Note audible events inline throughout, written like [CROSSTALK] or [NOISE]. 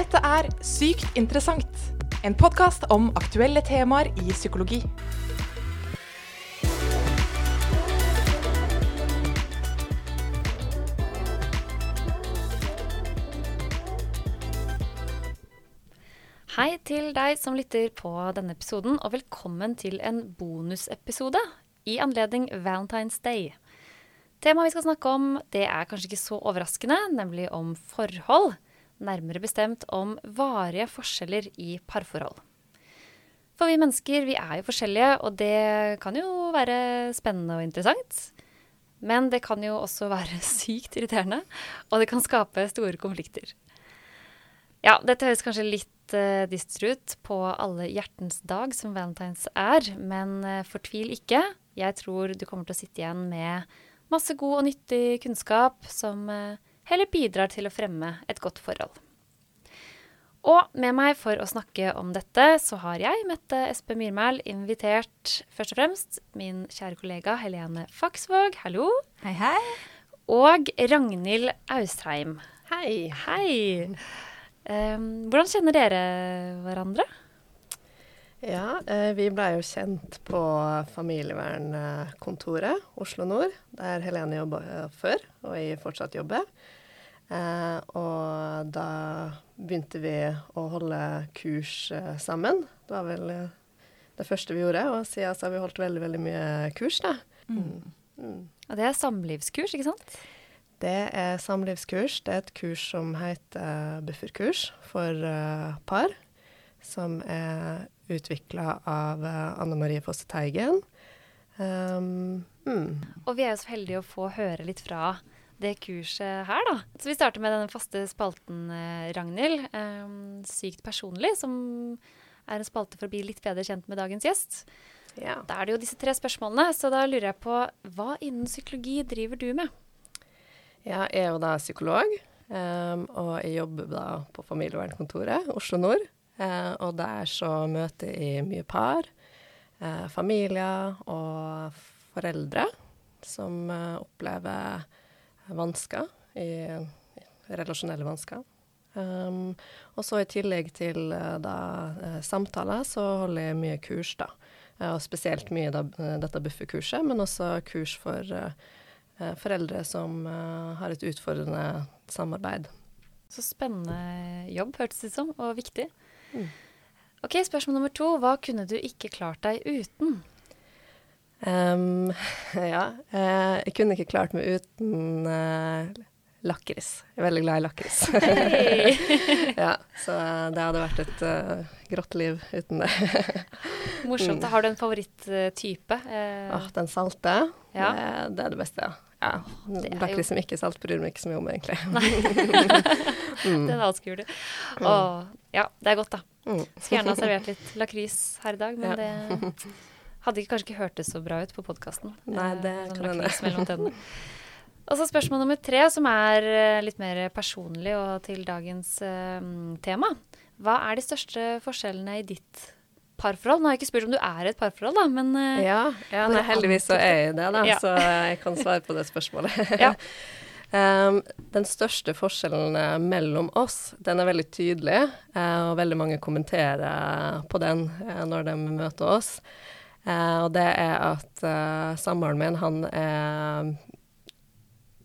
Dette er Sykt interessant, en podkast om aktuelle temaer i psykologi. Hei til deg som lytter på denne episoden, og velkommen til en bonusepisode i anledning Valentine's Day. Temaet vi skal snakke om, det er kanskje ikke så overraskende, nemlig om forhold. Nærmere bestemt om varige forskjeller i parforhold. For vi mennesker, vi er jo forskjellige, og det kan jo være spennende og interessant. Men det kan jo også være [LAUGHS] sykt irriterende, og det kan skape store konflikter. Ja, dette høres kanskje litt uh, dyster ut på alle hjertens dag, som valentines er, men uh, fortvil ikke. Jeg tror du kommer til å sitte igjen med masse god og nyttig kunnskap som uh, heller bidrar til å fremme et godt forhold. Og med meg for å snakke om dette, så har jeg, Mette Espe Myrmæl, invitert først og fremst min kjære kollega Helene Faksvåg, hallo. Hei, hei. Og Ragnhild Austheim. Hei. Hei. Um, hvordan kjenner dere hverandre? Ja, eh, vi blei jo kjent på familievernkontoret Oslo nord, der Helene jobba før, og jeg fortsatt jobber. Eh, og da begynte vi å holde kurs eh, sammen. Det var vel eh, det første vi gjorde, og siden så har vi holdt veldig, veldig mye kurs, da. Mm. Mm. Og det er samlivskurs, ikke sant? Det er samlivskurs. Det er et kurs som heter bufferkurs for par. Som er utvikla av Anne Marie Fosse Teigen. Um, mm. Og vi er jo så heldige å få høre litt fra det kurset her, da. Så vi starter med denne faste spalten, uh, Ragnhild. Um, sykt personlig, som er en spalte for å bli litt bedre kjent med dagens gjest. Ja. Da er det jo disse tre spørsmålene, så da lurer jeg på hva innen psykologi driver du med? Ja, jeg er jo da psykolog, um, og jeg jobber da på familievernkontoret Oslo nord. Uh, og der så møter jeg mye par, uh, familier og foreldre som uh, opplever vansker, i, relasjonelle vansker. Um, og så i tillegg til da samtaler, så holder jeg mye kurs, da. og spesielt mye da, dette bufferkurset, men også kurs for uh, foreldre som uh, har et utfordrende samarbeid. Så spennende jobb, hørtes det ut som, og viktig. Mm. Ok, Spørsmål nummer to. Hva kunne du ikke klart deg uten? Um, [LAUGHS] ja, uh, jeg kunne ikke klart meg uten uh, lakris. Jeg er veldig glad i lakris. [LAUGHS] Hey. ja, så det hadde vært et uh, grått liv uten det. [LAUGHS] Morsomt. Har du en favoritttype? Uh, oh, den salte. Ja. Det, det, er det beste, ja. Ja, Lakris er ikke er salt bryr meg ikke så mye om, egentlig. mm. Den avskuer du. Mm. ja, det er godt, da. Mm. Skulle gjerne ha servert litt lakris her i dag, men ja. det hadde ikke, kanskje ikke hørtes så bra ut på podkasten. Nei, det eh, sånn lakris mellom. [LAUGHS] Og så spørsmål nummer tre, som er eh, litt mer personlig og til dagens uh, tema. Hva er de største forskjellene i ditt parforhold. Nå har jeg ikke spurt om du er et parforhold, da, men uh, Ja, ja nei, heldigvis så er jeg det, da, ja. så jeg kan svare på det spørsmålet. ja. um, [LAUGHS] den største forskjellen eh, mellom oss, den er veldig tydelig, og veldig mange kommenterer på den når de møter oss. Og det er at samboeren min, han er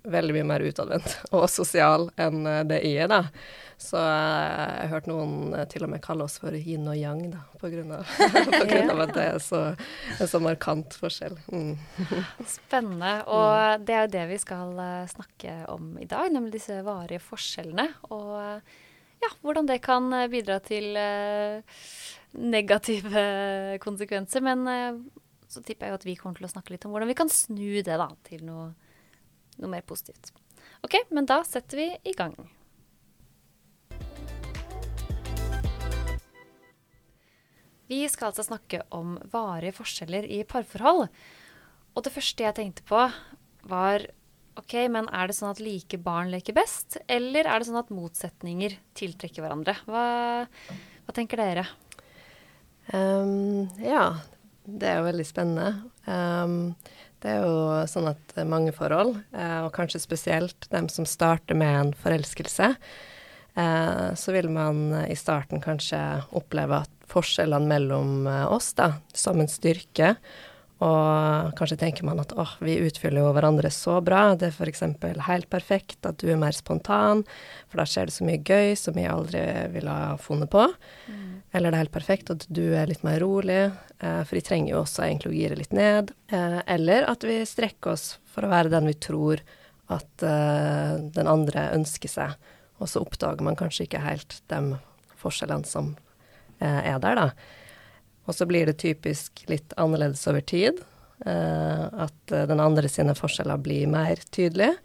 veldig mye mer utadvendt [LAUGHS] og sosial enn det jeg er, da. Så eh, jeg har hørt noen eh, til og med kalle oss for yin og yang, da, på grunn av, [LAUGHS] på [LAUGHS] grunn av at det er så, en så markant forskjell. Mm. Spennende. Og det er jo det vi skal eh, snakke om i dag, nemlig disse varige forskjellene. Og ja, hvordan det kan bidra til negative konsekvenser. Men så tipper jeg jo at vi kommer til å snakke litt om hvordan vi kan snu det da, til noe, noe mer positivt. OK, men da setter vi i gang. Vi skal altså snakke om varige forskjeller i parforhold. Og det første jeg tenkte på, var OK, men er det sånn at like barn leker best? Eller er det sånn at motsetninger tiltrekker hverandre? Hva, hva tenker dere? Ja, det er jo veldig spennende. Det er jo sånn at mange forhold, uh, og kanskje spesielt dem som starter med en forelskelse, eh, så vil man eh, i starten kanskje oppleve at forskjellene mellom eh, oss da, som en styrke, og kanskje tenker man at åh, vi utfyller jo hverandre så bra, det er f.eks. helt perfekt at du er mer spontan, for da skjer det så mye gøy som jeg aldri ville ha funnet på. Mm. Eller det er helt perfekt at du er litt mer rolig, eh, for de trenger jo også egentlig å gire litt ned. Eh, eller at vi strekker oss for å være den vi tror at eh, den andre ønsker seg, og så oppdager man kanskje ikke helt de forskjellene som er der, da. Og så blir det typisk litt annerledes over tid. at den andre sine forskjeller blir mer tydelige.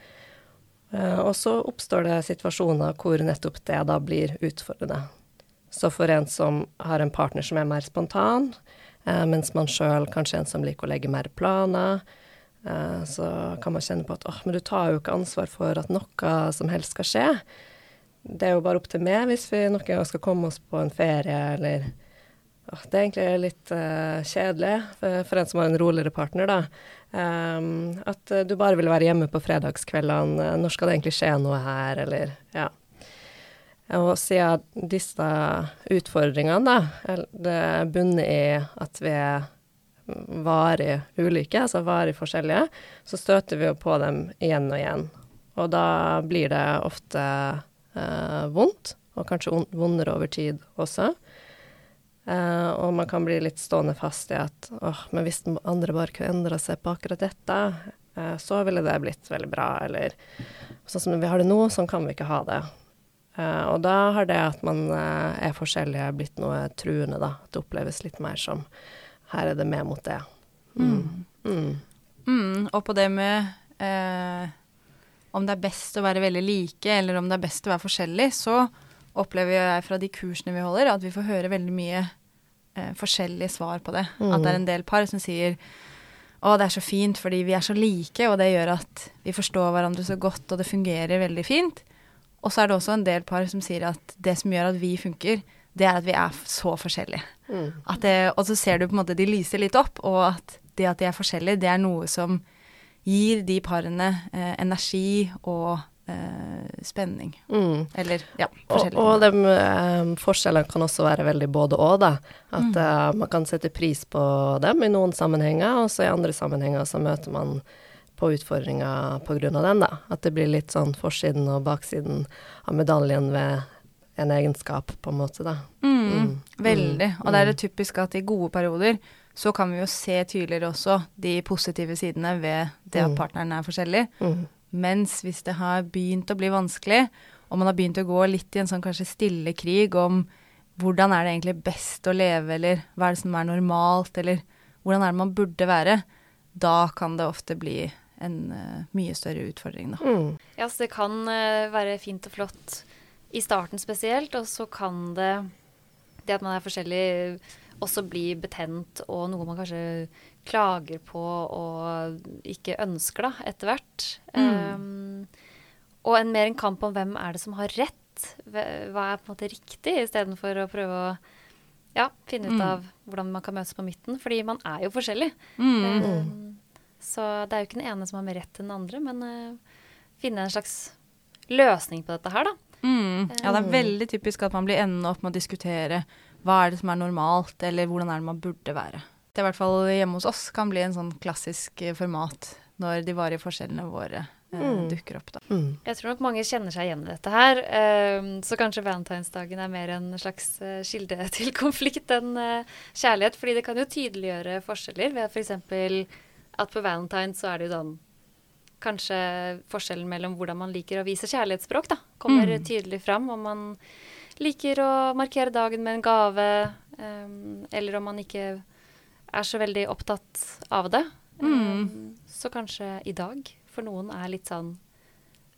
og så oppstår det situasjoner hvor nettopp det da blir utfordrende. Så for en som har en partner som er mer spontan, eh, mens man sjøl kanskje er en som liker å legge mer planer, eh, så kan man kjenne på at åh, men du tar jo ikke ansvar for at noe som helst skal skje. Det er jo bare opp til meg hvis vi noen gang skal komme oss på en ferie, eller Det er egentlig litt uh, kjedelig for, en som har en roligere partner, da. Um, at uh, du bare vil være hjemme på fredagskveldene. Når skal det egentlig skje noe her, eller Ja. Og siden disse utfordringene da, det bunner i at vi er varig ulike, altså varig forskjellige, så støter vi jo på dem igjen og igjen. Og da blir det ofte uh, vondt, og kanskje vondere over tid også. Eh, og man kan bli litt stående fast i at åh, men hvis den andre bare kunne endra seg på akkurat dette, uh, så ville det blitt veldig bra, eller sånn som vi har det nå, sånn kan vi ikke ha det. Uh, og da har det at man uh, er forskjellige, blitt noe truende, da. At det oppleves litt mer som her er det med mot det. Mm. Mm. Mm. mm og på det med uh, om det er best å være veldig like, eller om det er best å være forskjellig, så opplever jeg fra de kursene vi holder, at vi får høre veldig mye forskjellige svar på det. At det er en del par som sier å, det er så fint fordi vi er så like, og det gjør at vi forstår hverandre så godt, og det fungerer veldig fint. Og så er det også en del par som sier at det som gjør at vi funker, det er at vi er så forskjellige. Mm. Det, og så ser du på en måte de lyser litt opp, og at det at de er forskjellige, det er noe som gir de parene eh, energi og eh, spenning. Mm. Eller ja, forskjellig. Og, og de eh, forskjellene kan også være veldig både og, da. At mm. Eh, man kan sette pris på dem i noen sammenhenger, og så i andre sammenhenger så møter man på utfordringa pga. den, da. At det blir litt sånn forsiden og baksiden av medaljen ved en egenskap, på en måte, da. Mm, mm. Veldig. Og det er det mm. typisk at i gode perioder så kan vi jo se tydeligere også de positive sidene ved det at mm. partneren er forskjellig. Mens hvis det har begynt å bli vanskelig, og man har begynt å gå litt i en sånn kanskje stille krig om hvordan er det egentlig best å leve, eller hva er det som er normalt, eller hvordan er det man burde være, da kan det ofte bli en uh, mye større utfordring, da. Mm. Ja, så det kan uh, være fint og flott i starten spesielt, og så kan det det at man er forskjellig, også bli betent og noe man kanskje klager på og ikke ønsker, da, etter hvert. Mm. Um, og en, mer en kamp om hvem er det som har rett. Hva er på en måte riktig, istedenfor å prøve å ja, finne ut mm. av hvordan man kan møtes på midten. Fordi man er jo forskjellig. Mm. Um, så det er jo ikke den ene som har mer rett enn den andre, men uh, finne en slags løsning på dette her, da. Mm. Ja, det er veldig typisk at man blir enda opp med å diskutere hva er det som er normalt, eller hvordan er det man burde være. Det i hvert fall hjemme hos oss kan bli en sånn klassisk eh, format når de varige forskjellene våre eh, mm. dukker opp. Da. Mm. Jeg tror nok mange kjenner seg igjen i dette her. Uh, så kanskje valentinsdagen er mer en slags uh, kilde [LAUGHS] til konflikt enn kjærlighet. Fordi det kan jo tydeliggjøre forskjeller ved f.eks. For at på valentine så er det jo sånn Kanskje forskjellen mellom hvordan man liker å vise kjærlighetsspråk, da, kommer mm. tydelig fram. Om man liker å markere dagen med en gave, um, eller om man ikke er så veldig opptatt av det. Mm. Um, så kanskje i dag for noen er litt sånn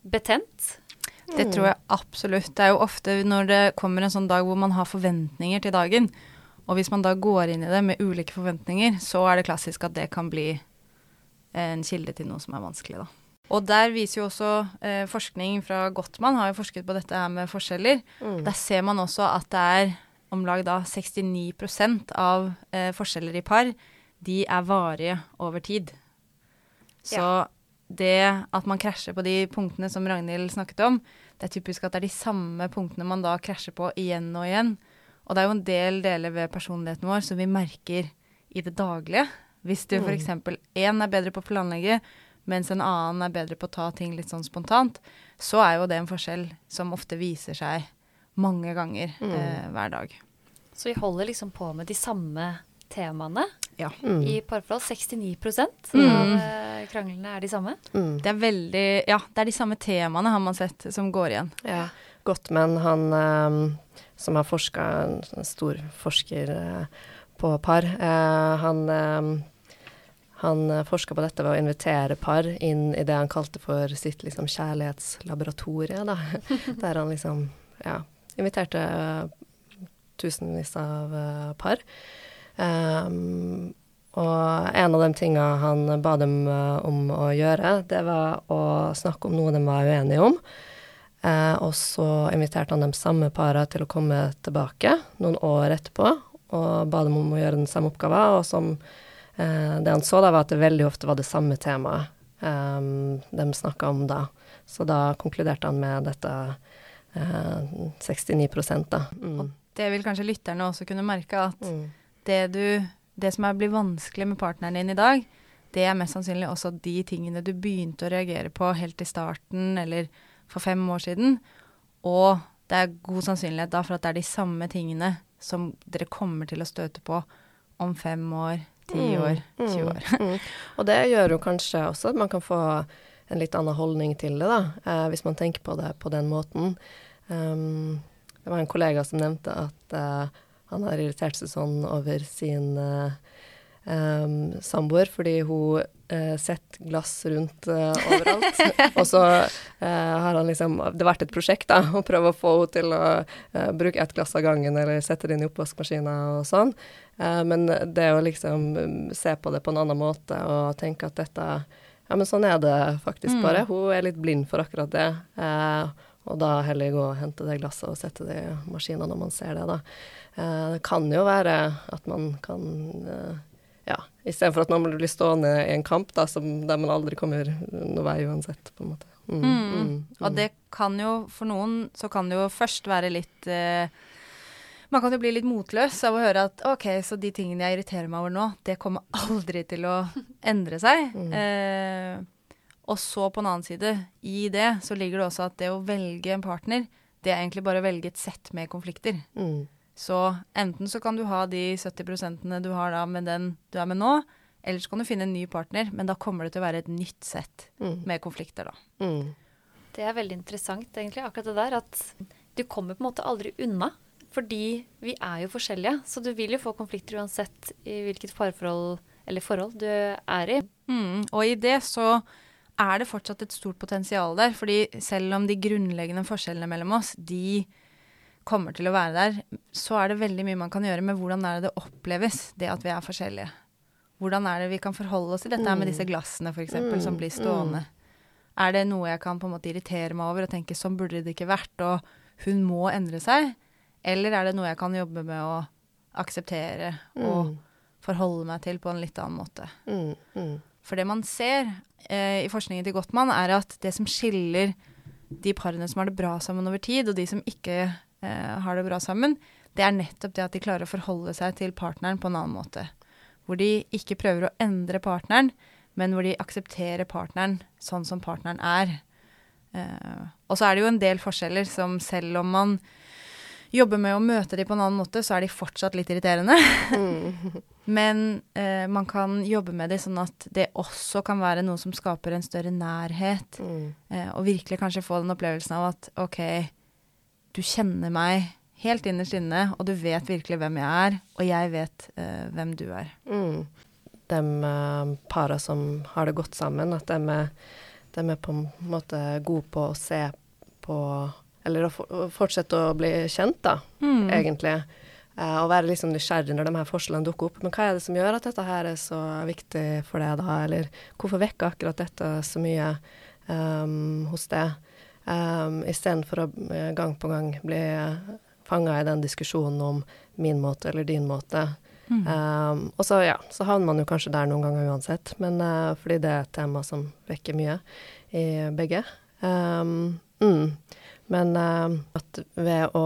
betent. Det tror jeg absolutt. Det er jo ofte når det kommer en sånn dag hvor man har forventninger til dagen, og hvis man da går inn i det med ulike forventninger, så er det klassisk at det kan bli en kilde til noe som er vanskelig, da. Og der viser jo også eh, forskning fra Gottmann har jo forsket på dette her med forskjeller. Mm. Der ser man også at det er om lag da 69 av eh, forskjeller i par, de er varige over tid. Så ja. det at man krasjer på de punktene som Ragnhild snakket om, det er typisk at det er de samme punktene man da krasjer på igjen og igjen. Og det er jo en del deler ved personligheten vår som vi merker i det daglige. Hvis du f.eks. én er bedre på å planlegge, mens en annen er bedre på å ta ting litt sånn spontant, så er jo det en forskjell som ofte viser seg mange ganger eh, hver dag. Så vi holder liksom på med de samme temaene Ja. Mm. i parforhold. 69 Mm. av eh, kranglene er de samme. Mm. Det er veldig Ja, det er de samme temaene, har man sett, som går igjen. Ja. Gottmann, han eh, som har forska, en stor forsker eh, på par, eh, han um, han forska på dette ved å invitere par inn i det han kalte for sitt liksom, kjærlighetslaboratorie. Da. [LAUGHS] Der han liksom ja, inviterte tusenvis av eh, par. Um, og en av de tinga han ba dem eh, om å gjøre, det var å snakke om noe de var uenige om. Eh, og så inviterte han de samme para til å komme tilbake noen år etterpå, og ba dem om å gjøre den samme oppgaven. Og som eh, det han så da, var at det veldig ofte var det samme temaet eh, de snakka om da. Så da konkluderte han med dette 69 da. Mm. Det vil kanskje lytterne også kunne merke, at Mm. det, du, det som blir vanskelig med partneren din i dag, det er mest sannsynlig også de tingene du begynte å reagere på helt i starten eller for fem år siden. Og det er god sannsynlighet da for at det er de samme tingene som dere kommer til å støte på om fem år, ti Mm, år, 20 år. Mm. Og det gjør jo kanskje også at man kan få en litt annen holdning til det, da, eh, hvis man tenker på det på den måten. Um, det var en kollega som nevnte at uh, han har irritert seg sånn over sin uh, um, samboer fordi hun uh, setter glass rundt overalt. [LAUGHS] og så har han liksom Det har vært et prosjekt, da, å prøve å få henne til å bruke ett glass av gangen eller sette det inn i oppvaskmaskina og sånn. Men det å liksom se på det på en annen måte og tenke at dette Ja, men sånn er det faktisk Mm. bare. Hun er litt blind for akkurat det. Eh, og da heller gå og hente det glasset og sette det i maskinen når man ser det, da. Eh, det kan jo være at man kan eh, Ja, istedenfor at man blir stående i en kamp da, som, der man aldri kommer noen vei uansett, på en måte. Mm, Mm. mm, Og mm. det kan jo, for noen, så kan det jo først være litt eh, Man kan jo bli litt motløs av å høre at OK, så de tingene jeg irriterer meg over nå, det kommer aldri til å endre seg. Mm. Eh, og så på en annen side, i det så ligger det også at det å velge en partner, det er egentlig bare å velge et sett med konflikter. Mm. Så enten så kan du ha de 70% du har da med den du er med nå, eller så kan du finne en ny partner, men da kommer det til å være et nytt sett Mm. med konflikter, da. Mm. Det er veldig interessant, egentlig, akkurat det der. At du kommer på en måte aldri unna. Fordi vi er jo forskjellige, så du vil jo få konflikter uansett i hvilket parforhold eller forhold du er i. Mm, og i det så er det fortsatt et stort potensial der. fordi selv om de grunnleggende forskjellene mellom oss, de kommer til å være der, så er det veldig mye man kan gjøre med hvordan er det det oppleves, det at vi er forskjellige. Hvordan er det vi kan forholde oss til dette med disse glassene, f.eks., Mm, som blir stående. Er det noe jeg kan på en måte irritere meg over og tenke sånn burde det ikke vært, og hun må endre seg? Eller er det noe jeg kan jobbe med å akseptere og Mm. forholde meg til på en litt annen måte? Mm. For det man ser eh, i forskningen til Gottmann, er at det som skiller de parene som har det bra sammen over tid, og de som ikke eh, har det bra sammen, det er nettopp det at de klarer å forholde seg til partneren på en annen måte. Hvor de ikke prøver å endre partneren, men hvor de aksepterer partneren sånn som partneren er. Eh, og så er det jo en del forskjeller som selv om man jobber med å møte de på en annen måte, så er de fortsatt litt irriterende. [LAUGHS] Men eh, man kan jobbe med det sånn at det også kan være noe som skaper en større nærhet. Mm. Eh, og virkelig kanskje få den opplevelsen av at OK, du kjenner meg helt innerst inne, og du vet virkelig hvem jeg er, og jeg vet eh, hvem du er. Mm. De uh, para som har det godt sammen, at de er, de er på en måte gode på å se på Eller å, for, å fortsette å bli kjent, da, Mm. egentlig. Eh, og være liksom nysgjerrig når de her forskjellene dukker opp. Men hva er det som gjør at dette her er så viktig for deg, da? Eller hvorfor vekker akkurat dette så mye um, hos deg? Um, Istedenfor å eh, gang på gang bli fanga i den diskusjonen om min måte eller din måte. Mm. Um, og så, ja, så havner man jo kanskje der noen ganger uansett, men uh, fordi det er et tema som vekker mye i begge. Um, mm. Men uh, at ved å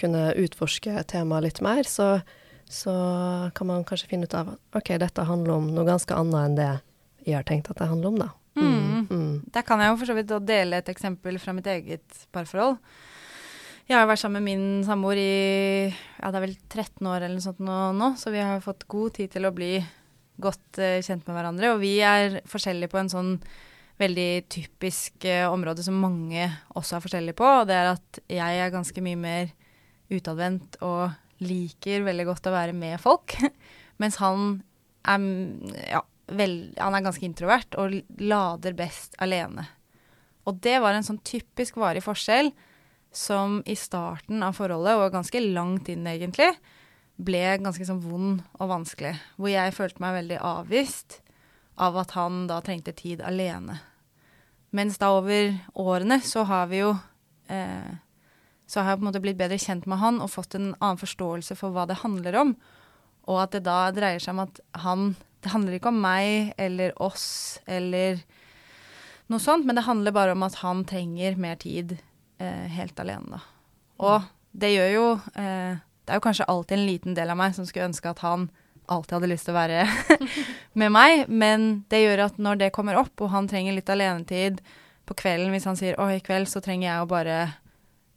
kunne utforske temaet litt mer, så, så kan man kanskje finne ut av at OK, dette handler om noe ganske annet enn det jeg har tenkt at det handler om, da. Mm. Mm. Der kan jeg jo for så vidt dele et eksempel fra mitt eget parforhold. Jeg har vært sammen med min samboer i ja, det er vel 13 år eller noe sånt nå, nå, så vi har fått god tid til å bli godt uh, kjent med hverandre. Og vi er forskjellige på en sånn veldig typisk eh, område som mange også er forskjellige på, og det er at jeg er ganske mye mer utadvendt og liker veldig godt å være med folk, [LAUGHS] mens han er ja, vel, han er ganske introvert og lader best alene. Og det var en sånn typisk varig forskjell som i starten av forholdet, og ganske langt inn egentlig, ble ganske sånn vond og vanskelig. Hvor jeg følte meg veldig avvist av at han da trengte tid alene. Mens da over årene så har vi jo eh, Så har jeg på en måte blitt bedre kjent med han og fått en annen forståelse for hva det handler om. Og at det da dreier seg om at han Det handler ikke om meg eller oss eller noe sånt, men det handler bare om at han trenger mer tid eh, helt alene, da. Og det gjør jo eh, Det er jo kanskje alltid en liten del av meg som skulle ønske at han alltid hadde lyst til å være [LAUGHS] med meg, men det gjør at når det kommer opp, og han trenger litt alenetid på kvelden, hvis han sier 'Å, i kveld så trenger jeg å bare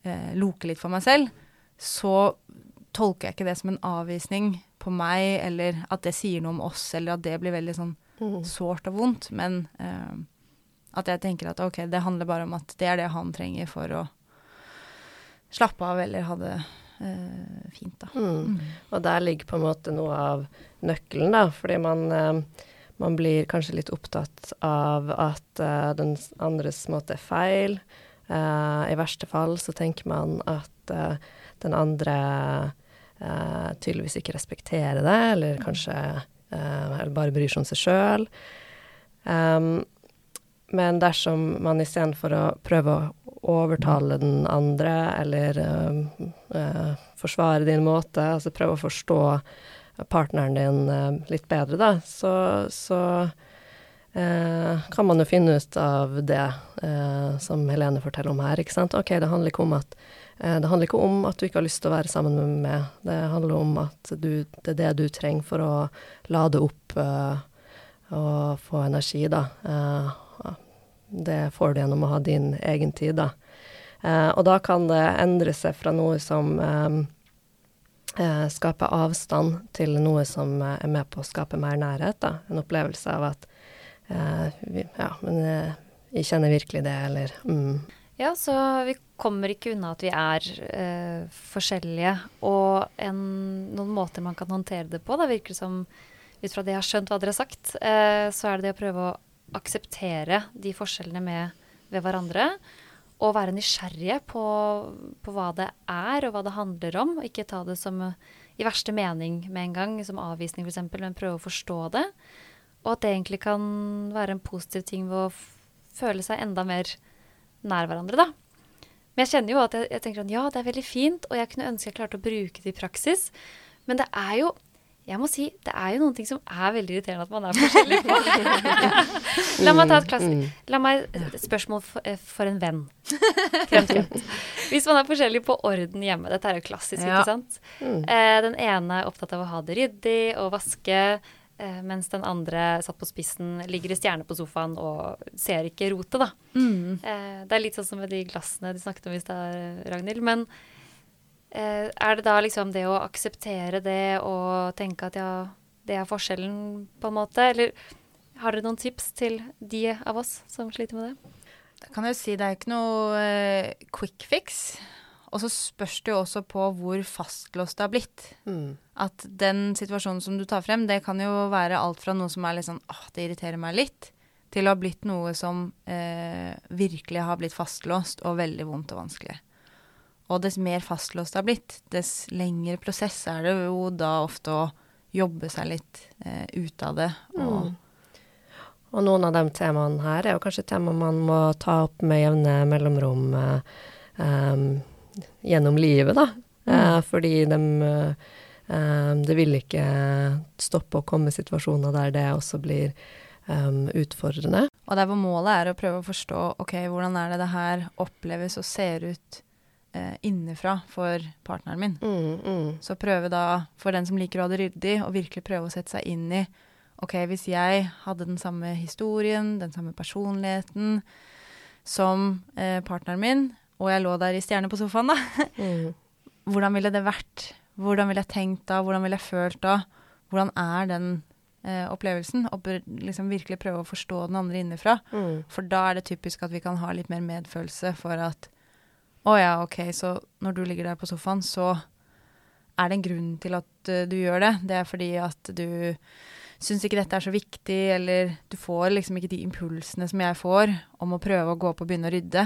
eh, loke litt for meg selv', så tolker jeg ikke det som en avvisning på meg, eller at det sier noe om oss, eller at det blir veldig sånn Mm. sårt og vondt, men eh, at jeg tenker at ok, det handler bare om at det er det han trenger for å slappe av eller ha det eh, fint, da. Mm. Og der ligger på en måte noe av nøkkelen, da. Fordi man, eh, man blir kanskje litt opptatt av at eh, den andres måte er feil. Eh, I verste fall så tenker man at eh, den andre eh, tydeligvis ikke respekterer det, eller kanskje eller bare bryr seg om seg sjøl. Um, men dersom man istedenfor å prøve å overtale den andre, eller um, eh, forsvare din måte, altså prøve å forstå partneren din eh, litt bedre, da, så, så eh, kan man jo finne ut av det eh, som Helene forteller om her, ikke sant. Ok, det handler ikke om at eh, det handler ikke om at du ikke har lyst til å være sammen med meg, det handler om at du, det er det du trenger for å lade opp eh, og få energi, da. Det får du gjennom å ha din egen tid, da. Eh, og da kan det endre seg fra noe som eh, eh, skaper avstand, til noe som eh, er med på å skape mer nærhet, da. En opplevelse av at eh, Ja, men jeg kjenner virkelig det, eller mm. Ja, så vi kommer ikke unna at vi er eh, forskjellige. Og en, noen måter man kan håndtere det på, da virker det som, ut fra det jeg har skjønt hva dere har sagt, eh, så er det det å prøve å akseptere de forskjellene med, ved hverandre. Og være nysgjerrige på, på hva det er, og hva det handler om. Og ikke ta det som i verste mening med en gang, som avvisning f.eks., men prøve å forstå det. Og at det egentlig kan være en positiv ting ved å føle seg enda mer nær hverandre, da. Men jeg kjenner jo at jeg, jeg tenker at ja, det er veldig fint, og jeg kunne ønske jeg klarte å bruke det i praksis. Men det er jo jeg må si, det er jo noen ting som er veldig irriterende at man er forskjellig på. [LAUGHS] La meg ta et klassisk La meg et spørsmål for, eh, for en venn. Kremt, kremt. Hvis man er forskjellig på orden hjemme, dette er jo klassisk, Ja. ikke sant? Eh, den ene er opptatt av å ha det ryddig og vaske, eh, mens den andre satt på spissen, ligger i stjerne på sofaen og ser ikke rotet, da. Mm. Eh, det er litt sånn som med de glassene de snakket om i stad, Ragnhild. Men er det da liksom det å akseptere det og tenke at ja, det er forskjellen, på en måte? Eller har dere noen tips til de av oss som sliter med det? Da kan jeg jo si det er ikke noe eh, quick fix. Og så spørs det jo også på hvor fastlåst det har blitt. Mm. At den situasjonen som du tar frem, det kan jo være alt fra noe som er litt sånn åh, det irriterer meg litt, til å ha blitt noe som eh, virkelig har blitt fastlåst og veldig vondt og vanskelig. Og dess mer fastlåst det har blitt, dess lengre prosess er det jo da ofte å jobbe seg litt eh, ut av det. Og, Mm. Og noen av de temaene her er jo kanskje tema man må ta opp med jevne mellomrom eh, eh, gjennom livet, da. Eh, fordi de, eh, det vil ikke stoppe å komme situasjoner der det også blir um, utfordrende. Og der hvor målet er å prøve å forstå ok, hvordan er det det her oppleves og ser ut eh, innenfra for partneren min. Mm, mm. Så prøve da, for den som liker å ha det ryddig, å virkelig prøve å sette seg inn i ok, hvis jeg hadde den samme historien, den samme personligheten som eh, partneren min, og jeg lå der i stjerne på sofaen, da, [LAUGHS] Mm. hvordan ville det vært? Hvordan ville jeg tenkt da? Hvordan ville jeg følt da? Hvordan er den eh, opplevelsen? Og liksom virkelig prøve å forstå den andre innenfra. Mm. For da er det typisk at vi kan ha litt mer medfølelse for at å ja, ok, så når du ligger der på sofaen, så er det en grunn til at uh, du gjør det. Det er fordi at du syns ikke dette er så viktig, eller du får liksom ikke de impulsene som jeg får om å prøve å gå opp og begynne å rydde.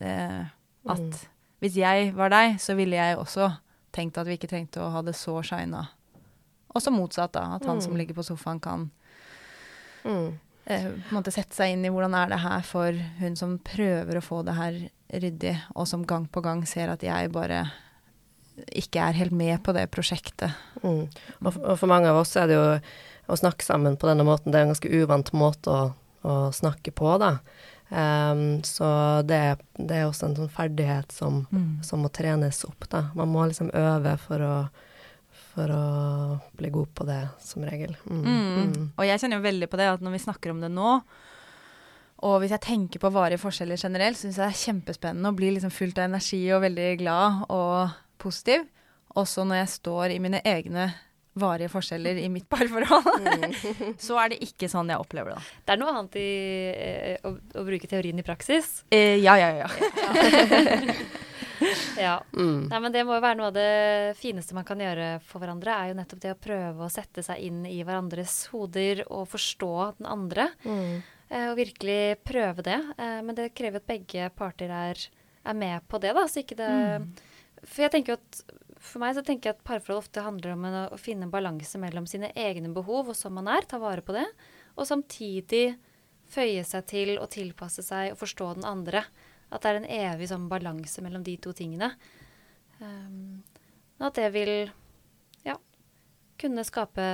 Eh, at Mm. hvis jeg var deg, så ville jeg også tenkt at vi ikke trengte å ha det så shina. Også motsatt, da. At han som Mm. ligger på sofaen, kan Mm. uh, på en måte sette seg inn i hvordan er det her for hun som prøver å få det her ryddig, og som gang på gang ser at jeg bare ikke er helt med på det prosjektet. Mm. Og, for- og for mange av oss er det jo å snakke sammen på denne måten, det er en ganske uvant måte å, å snakke på, da. Um, så det, det er også en sånn ferdighet som, som må trenes opp, da. Man må liksom øve for å, for å bli god på det, som regel. Mm. Mm. Mm. Og jeg kjenner jo veldig på det at når vi snakker om det nå, og hvis jeg tenker på varige forskjeller generelt, syns jeg det er kjempespennende og blir liksom fullt av energi og veldig glad og positiv. Også når jeg står i mine egne varige forskjeller i mitt parforhold, [LAUGHS] så er det ikke sånn jeg opplever det. Det er noe annet i eh, å, å bruke teorien i praksis. Eh, ja, ja, ja. [LAUGHS] Ja. Mm. Nei, men det må jo være noe av det fineste man kan gjøre for hverandre, er jo nettopp det å prøve å sette seg inn i hverandres hoder og forstå den andre. Mm. Eh, Og virkelig prøve det. Eh, Men det krever at begge parter er, er med på det, da. Så ikke det For jeg tenker jo at for meg så tenker jeg at parforhold ofte handler om en, å finne en balanse mellom sine egne behov og som man er, ta vare på det, og samtidig føye seg til og tilpasse seg og forstå den andre. At det er en evig sånn balanse mellom de to tingene. Um, at det vil ja, kunne skape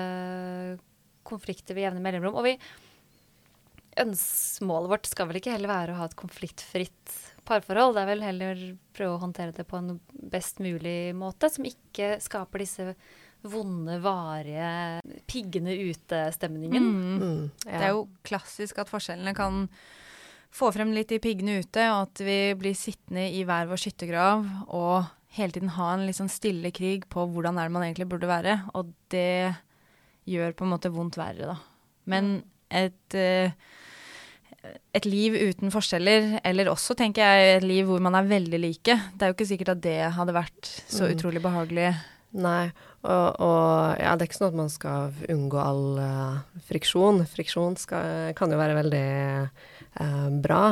konflikter ved jevne mellomrom. Og vi øns- målet vårt skal vel ikke heller være å ha et konfliktfritt parforhold. Det er vel heller prøve å håndtere det på en best mulig måte, som ikke skaper disse vonde, varige, piggende ute-stemningen. Mm. Mm. Det er jo klassisk at forskjellene kan få frem litt de piggene ute, og at vi blir sittende i hver vår skyttergrav og hele tiden ha en litt sånn stille krig på hvordan er det man egentlig burde være. Og det gjør på en måte vondt verre, da. Men et, eh, et liv uten forskjeller, eller også tenker jeg et liv hvor man er veldig like, det er jo ikke sikkert at det hadde vært så Mm. utrolig behagelig. Nei, og, og ja, det er ikke sånn at man skal unngå all uh, friksjon. Friksjon skal, kan jo være veldig uh, bra,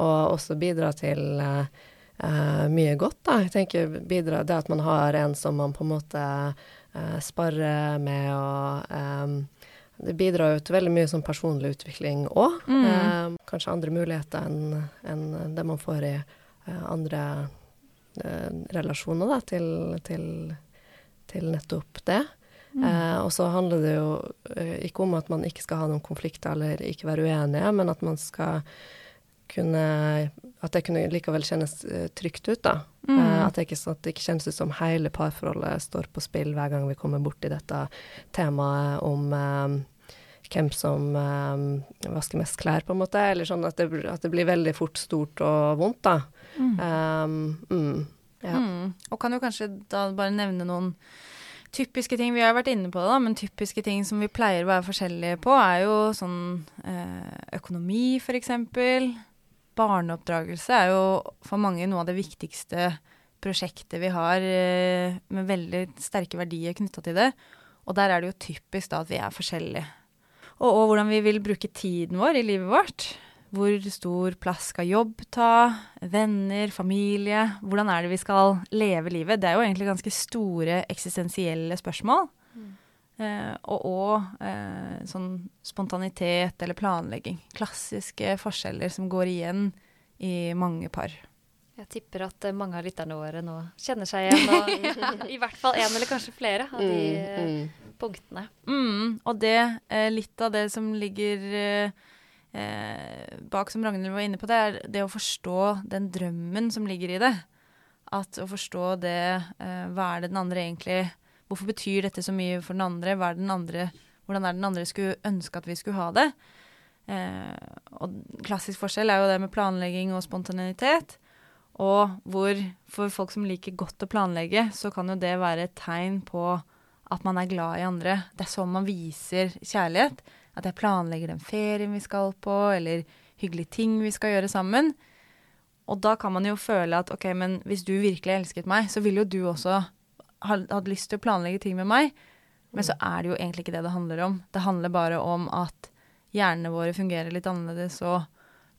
og også bidra til eh, mye godt, da. Jeg tenker bidra, det at man har en som man på en måte uh, sparer med og eh, det bidrar jo til veldig mye sånn personlig utvikling òg. Mm. kanskje andre muligheter enn en det man får i eh, andre eh, relasjoner da, til, til, til nettopp det. Eh, og så handler det jo eh, ikke om at man ikke skal ha noen konflikter eller ikke være uenige, men at man skal kunne At det kunne likevel kjennes eh, trygt ut, da. Mm. Eh, at, det ikke, sånn at det ikke kjennes ut som hele parforholdet står på spill hver gang vi kommer borti dette temaet om eh, hvem som eh, vasker mest klær, på en måte. Eller sånn at det, at det blir veldig fort stort og vondt, da. Um, mm, ja. Mm. Og kan jo kanskje da bare nevne noen typiske ting. Vi har vært inne på det, da, men typiske ting som vi pleier å være forskjellige på, er jo sånn økonomi, for eksempel. Barneoppdragelse er jo for mange noe av det viktigste prosjektet vi har, eh, med veldig sterke verdier knytta til det. Og der er det jo typisk da at vi er forskjellige. Og, og hvordan vi vil bruke tiden vår i livet vårt. Hvor stor plass skal jobb ta? Venner, familie? Hvordan er det vi skal leve livet? Det er jo egentlig ganske store eksistensielle spørsmål. Eh, og òg eh, sånn spontanitet eller planlegging. Klassiske forskjeller som går igjen i mange par. Jeg tipper at eh, mange av lytterne våre nå kjenner seg igjen. Og i [LAUGHS] hvert fall én eller kanskje flere av de mm, Mm, punktene. Mm, og det, eh, litt av det som ligger eh, eh, bak, som Ragnhild var inne på, det er det å forstå den drømmen som ligger i det. At å forstå det eh, Hva er det den andre egentlig Hvorfor betyr dette så mye for den andre? Den andre hvordan er den andre skulle ønske at vi skulle ha det? Eh, og klassisk forskjell er jo det med planlegging og spontanitet. Og hvor for folk som liker godt å planlegge, så kan jo det være et tegn på at man er glad i andre. Det er sånn man viser kjærlighet. At jeg planlegger den ferien vi skal på, eller hyggelige ting vi skal gjøre sammen. Og da kan man jo føle at ok, men hvis du virkelig elsket meg, så ville jo du også ha, hatt lyst til å planlegge ting med meg. Men så er det jo egentlig ikke det det handler om. Det handler bare om at hjernene våre fungerer litt annerledes, og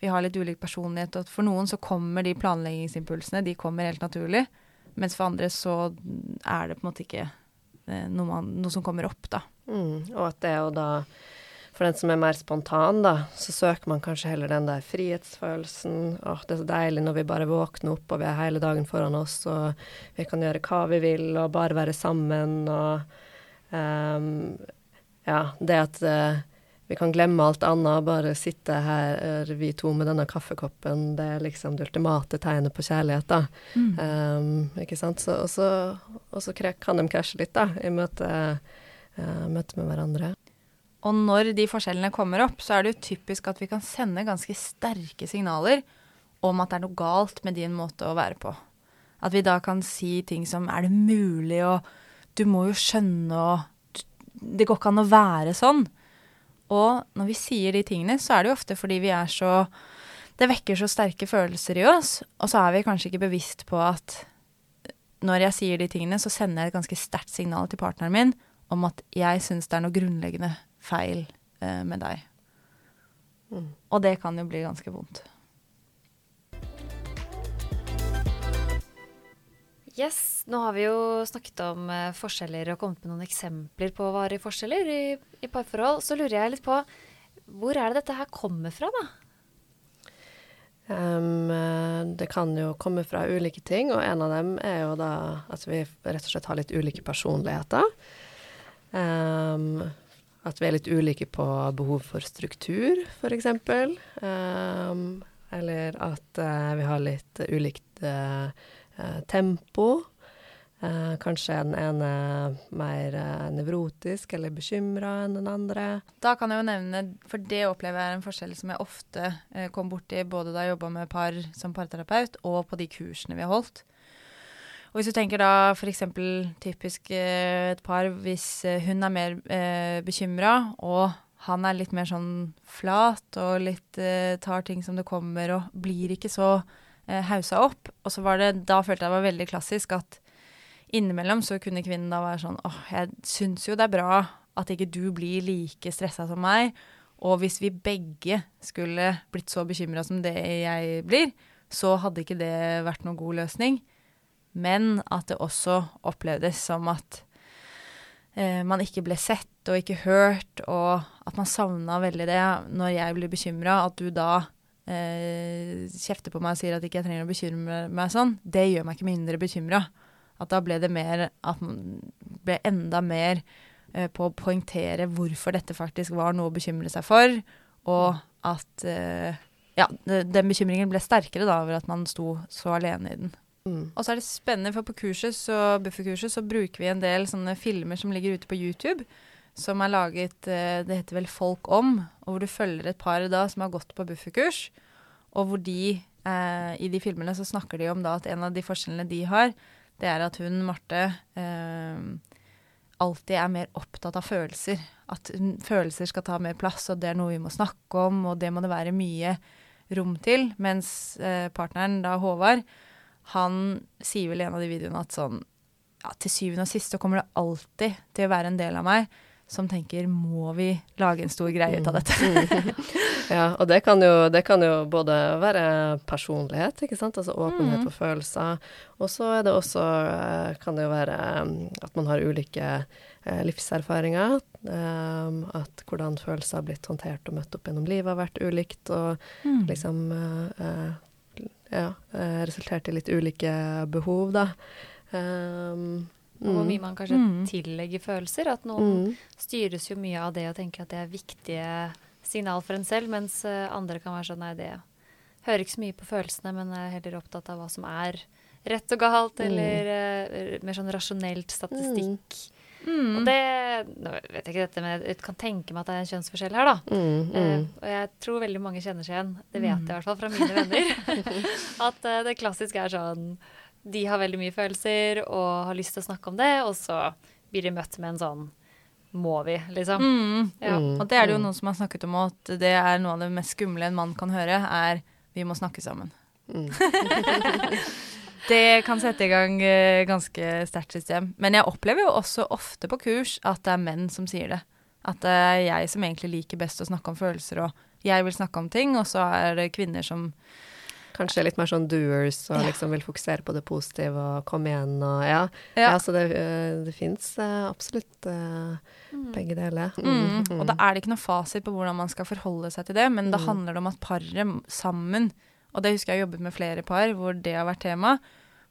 vi har litt ulik personlighet. Og for noen så kommer de planleggingsimpulsene, de kommer helt naturlig. Mens for andre så er det på en måte ikke eh, noe, man, noe som kommer opp, da. Mm, og at det jo da For den som er mer spontan, da, så søker man kanskje heller den der frihetsfølelsen. Åh, det er så deilig når vi bare våkner opp og vi har hele dagen foran oss, og vi kan gjøre hva vi vil og bare være sammen og um, Ja, det at uh, vi kan glemme alt annet og bare sitte her, vi to med denne kaffekoppen, det er liksom det ultimate tegnet på kjærlighet, da. Ehm, ikke sant. Så, og så, og så kan de krasje litt, da, i møte, uh, møte med hverandre. Og når de forskjellene kommer opp, så er det jo typisk at vi kan sende ganske sterke signaler om at det er noe galt med din måte å være på. At vi da kan si ting som 'er det mulig', og 'du må jo skjønne', og 'det går ikke an å være sånn'. Og når vi sier de tingene, så er det jo ofte fordi vi er så Det vekker så sterke følelser i oss, og så er vi kanskje ikke bevisst på at når jeg sier de tingene, så sender jeg et ganske sterkt signal til partneren min om at jeg syns det er noe grunnleggende feil eh, med deg. Mm. Og det kan jo bli ganske vondt. Yes, nå har vi jo snakket om eh, forskjeller og kommet med noen eksempler på varige forskjeller i, i parforhold. Så lurer jeg litt på hvor er det dette her kommer fra, da? Eh, det kan jo komme fra ulike ting, og en av dem er jo da at vi rett og slett har litt ulike personligheter. Em, at vi er litt ulike på behov for struktur, f.eks. Um, eller at uh, vi har litt ulikt eh, tempo. Uh, kanskje den ene mer nevrotisk eller bekymra enn den andre. Da kan jeg jo nevne, for det opplever jeg er en forskjell som jeg ofte kom borti både da jeg jobba med par som parterapeut, og på de kursene vi har holdt. Og hvis du tenker da f.eks. typisk eh, et par hvis eh, hun er mer eh, bekymra, og han er litt mer sånn flat og litt eh, tar ting som det kommer, og blir ikke så eh, hausa opp. Og så var det, da følte jeg det var veldig klassisk at innimellom så kunne kvinnen da være sånn åh, jeg syns jo det er bra at ikke du blir like stressa som meg. Og hvis vi begge skulle blitt så bekymra som det jeg blir, så hadde ikke det vært noen god løsning. Men at det også opplevdes som at eh, man ikke ble sett og ikke hørt, og at man savna veldig det når jeg blir bekymra, at du da eh, kjefter på meg og sier at ikke jeg trenger å bekymre meg sånn, det gjør meg ikke mindre bekymra. At da ble det mer At man ble enda mer eh, på å poengtere hvorfor dette faktisk var noe å bekymre seg for, og at eh, Ja, den bekymringen ble sterkere da over at man sto så alene i den. Mm. Og så er det spennende, for på kurset så, bufferkurset så bruker vi en del sånne filmer som ligger ute på YouTube, som er laget eh, Det heter vel Folk om, og hvor du følger et par da som har gått på bufferkurs, og hvor de eh, I de filmene så snakker de om da at en av de forskjellene de har, det er at hun, Marte, eh, alltid er mer opptatt av følelser. At følelser skal ta mer plass, og det er noe vi må snakke om, og det må det være mye rom til. Mens eh, partneren, da Håvard, han sier vel i en av de videoene at sånn ja, til syvende og sist så kommer det alltid til å være en del av meg som tenker må vi lage en stor greie ut av dette? [LAUGHS] Ja, og det kan, jo, det kan jo både være personlighet, ikke sant, altså åpenhet for følelser, og så er det også, eh, kan det jo være eh, at man har ulike eh, livserfaringer, at hvordan følelser har blitt håndtert og møtt opp gjennom livet har vært ulikt, og Mm. liksom, ja, resulterte resultert i litt ulike behov, da. Um, Og hvor mm. mye man kanskje Mm. tillegger følelser. At noen Mm. styres jo mye av det og tenker at det er viktige signal for en selv, mens eh, andre kan være sånn nei, det hører ikke så mye på følelsene, men er heller opptatt av hva som er rett og galt, Mm. eller eh, mer sånn rasjonelt statistikk. Mm. Og det Nå vet jeg ikke dette, men jeg kan tenke meg at det er en kjønnsforskjell her, da. Mm, mm. Uh, og jeg tror veldig mange kjenner seg igjen, det vet jeg i hvert fall fra mine venner, [LAUGHS] at uh, det klassiske er sånn De har veldig mye følelser og har lyst til å snakke om det, og så blir de møtt med en sånn Må vi, liksom. Mm. Ja. Mm. Og det er det jo noen som har snakket om at det er noe av det mest skumle en mann kan høre, er vi må snakke sammen. Mm. [LAUGHS] [LAUGHS] Det kan sette i gang eh, ganske sterkt system. Men jeg opplever jo også ofte på kurs at det er menn som sier det. At det er jeg som egentlig liker best å snakke om følelser, og jeg vil snakke om ting, og så er det kvinner som Kanskje litt mer sånn doers og liksom vil fokusere på det positive og komme igjen og ja. Ja. ja så det, øh, det fins absolutt øh, begge deler. Mm. Og da er det ikke noe fasit på hvordan man skal forholde seg til det, men da Mm. handler det om at paret sammen Og det husker jeg har jobbet med flere par hvor det har vært tema.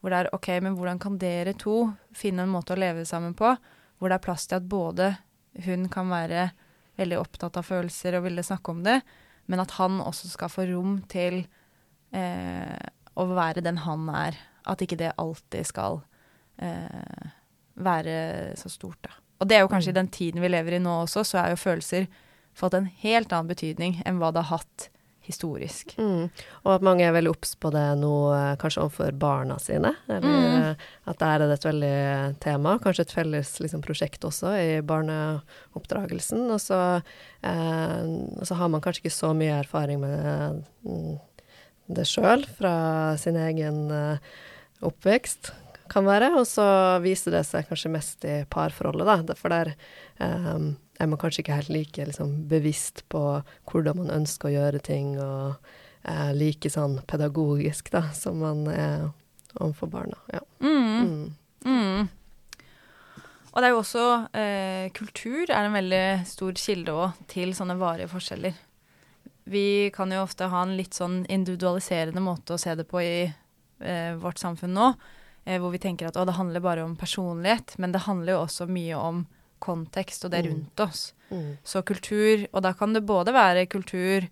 Hvor det er OK, men hvordan kan dere to finne en måte å leve sammen på hvor det er plass til at både hun kan være veldig opptatt av følelser og ville snakke om det, men at han også skal få rom til eh, å være den han er. At ikke det alltid skal eh, være så stort, da. Og det er jo kanskje i den tiden vi lever i nå også, så er jo følelser fått en helt annen betydning enn hva det har hatt historisk. Mm. Og at mange er veldig obs på det nå, eh, kanskje overfor barna sine. Eller Mm. eh, at der er det et veldig tema. Kanskje et felles liksom, prosjekt også i barneoppdragelsen. Og så, eh, og så har man kanskje ikke så mye erfaring med det, det sjøl fra sin egen eh, oppvekst, kan være. Og så viser det seg kanskje mest i parforholdet, da. For der eh, er man kanskje ikke helt like liksom, bevisst på hvordan man ønsker å gjøre ting, og eh, like sånn pedagogisk da, som man er overfor barna. Ja. Mm. Mm. Mm. Og det er jo også eh, Kultur er en veldig stor kilde òg til sånne varige forskjeller. Vi kan jo ofte ha en litt sånn individualiserende måte å se det på i eh, vårt samfunn nå, eh, hvor vi tenker at å, det handler bare om personlighet, men det handler jo også mye om kontekst og det Mm. rundt oss. Mm. Så kultur, og da kan det både være kultur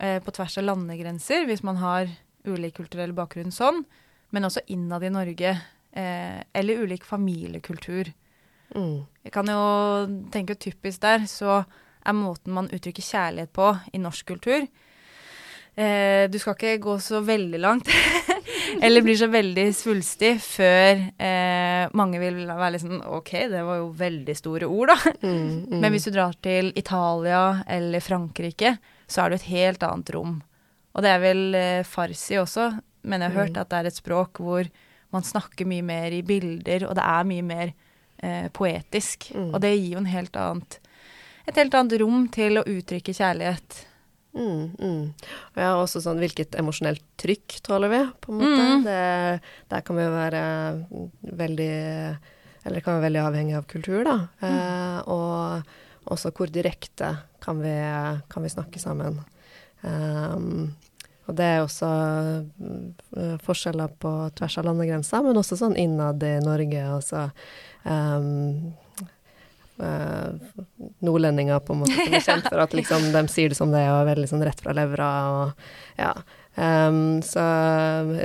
eh, på tvers av landegrenser, hvis man har ulik kulturell bakgrunn sånn, men også innad i Norge, eh, eller ulik familiekultur. Mm. Jeg kan jo tenke typisk der, så er måten man uttrykker kjærlighet på i norsk kultur eh, Du skal ikke gå så veldig langt, [LAUGHS] eller blir så veldig svulstig, før eh, mange vil være litt sånn OK, det var jo veldig store ord, da. Mm. Mm. Men hvis du drar til Italia eller Frankrike, så er det et helt annet rom. Og det er vel eh, farsi også, men jeg har hørt Mm. at det er et språk hvor man snakker mye mer i bilder, og det er mye mer eh, poetisk. Mm. Og det gir jo en helt annet, et helt annet rom til å uttrykke kjærlighet. Mm, mm. Og ja, også sånn hvilket emosjonelt trykk tåler vi, på en måte. Mm. Det, der kan vi jo være mm, veldig Eller det kan være veldig avhengig av kultur, da. Eh, og også hvor direkte kan vi, kan vi snakke sammen. Um, og det er også mm, forskjeller på tvers av landegrenser, men også sånn innad i Norge. Altså um, eh, nordlendinger på en måte som er kjent for at liksom, de sier det som det er, og er veldig sånn rett fra levra. Og, ja. Um, så,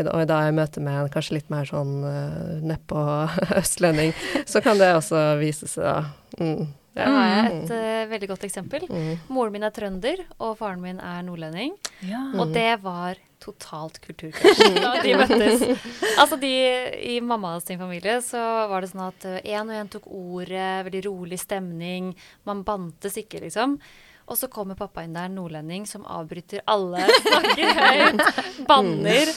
og da jeg møter med en kanskje litt mer sånn uh, nedpå [LAUGHS] østlending, så kan det også vise seg, da. Mm. Der har jeg et uh, veldig godt eksempel. Mm. Moren min er trønder, og faren min er nordlending. Ja. Og det var totalt kulturkrasj [LAUGHS] da de møttes. Altså de, I mammas sin familie så var det sånn at én og én tok ordet, veldig rolig stemning. Man bantes ikke, liksom. Og så kommer pappa inn der, nordlending, som avbryter alle, [LAUGHS] snakker høyt, banner.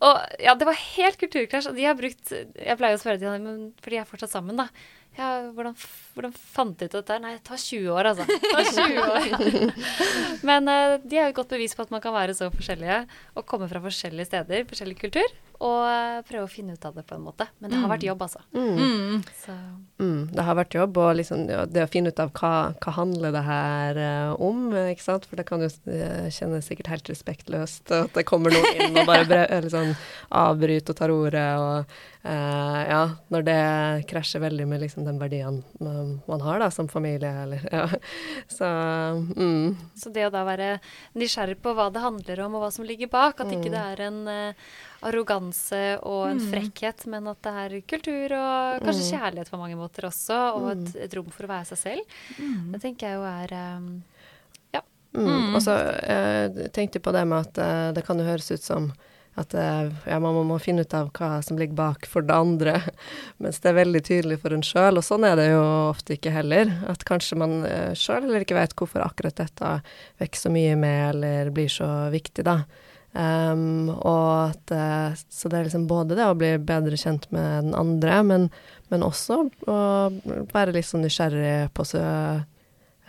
Og ja, det var helt kulturkrasj. Og de har brukt Jeg pleier å spørre dem, men for de er fortsatt sammen, da. Ja, hvordan, hvordan fant de ut dette? Nei, det tar 20 år, altså. Det tar 20 år. [LAUGHS] Men uh, de er jo godt bevis på at man kan være så forskjellige og komme fra forskjellige steder, forskjellig kultur, og prøve å finne ut av det på en måte. Men det har vært jobb, altså. Mm. Så Mm, det har vært jobb, og liksom, ja, det å finne ut av hva, hva handler det her eh, om, eh, ikke sant? For det kan jo uh, kjennes sikkert helt respektløst at det kommer noen inn og bare [LAUGHS] sånn, avbryter og tar ordet, og eh, ja, når det krasjer veldig med liksom den verdien man, man har da, som familie, eller ja. [LAUGHS] Så mm, Så det å da være nysgjerrig på hva det handler om, og hva som ligger bak, at ikke det er en eh, arroganse og en frekkhet, men at det er kultur og kanskje kjærlighet på mange måter også, og et, et rom for å være seg selv. Det tenker jeg jo er um, Mm. Og så eh, tenkte jeg på det med at eh, det kan jo høres ut som at eh, ja, man må, finne ut av hva som ligger bak for det andre, [LAUGHS] mens det er veldig tydelig for en sjøl. Og sånn er det jo ofte ikke heller. At kanskje man eh, sjøl heller ikke vet hvorfor akkurat dette vekker så mye med, eller blir så viktig, da. Um, og at eh, Så det er liksom både det å bli bedre kjent med den andre, men, men også å være litt sånn nysgjerrig på seg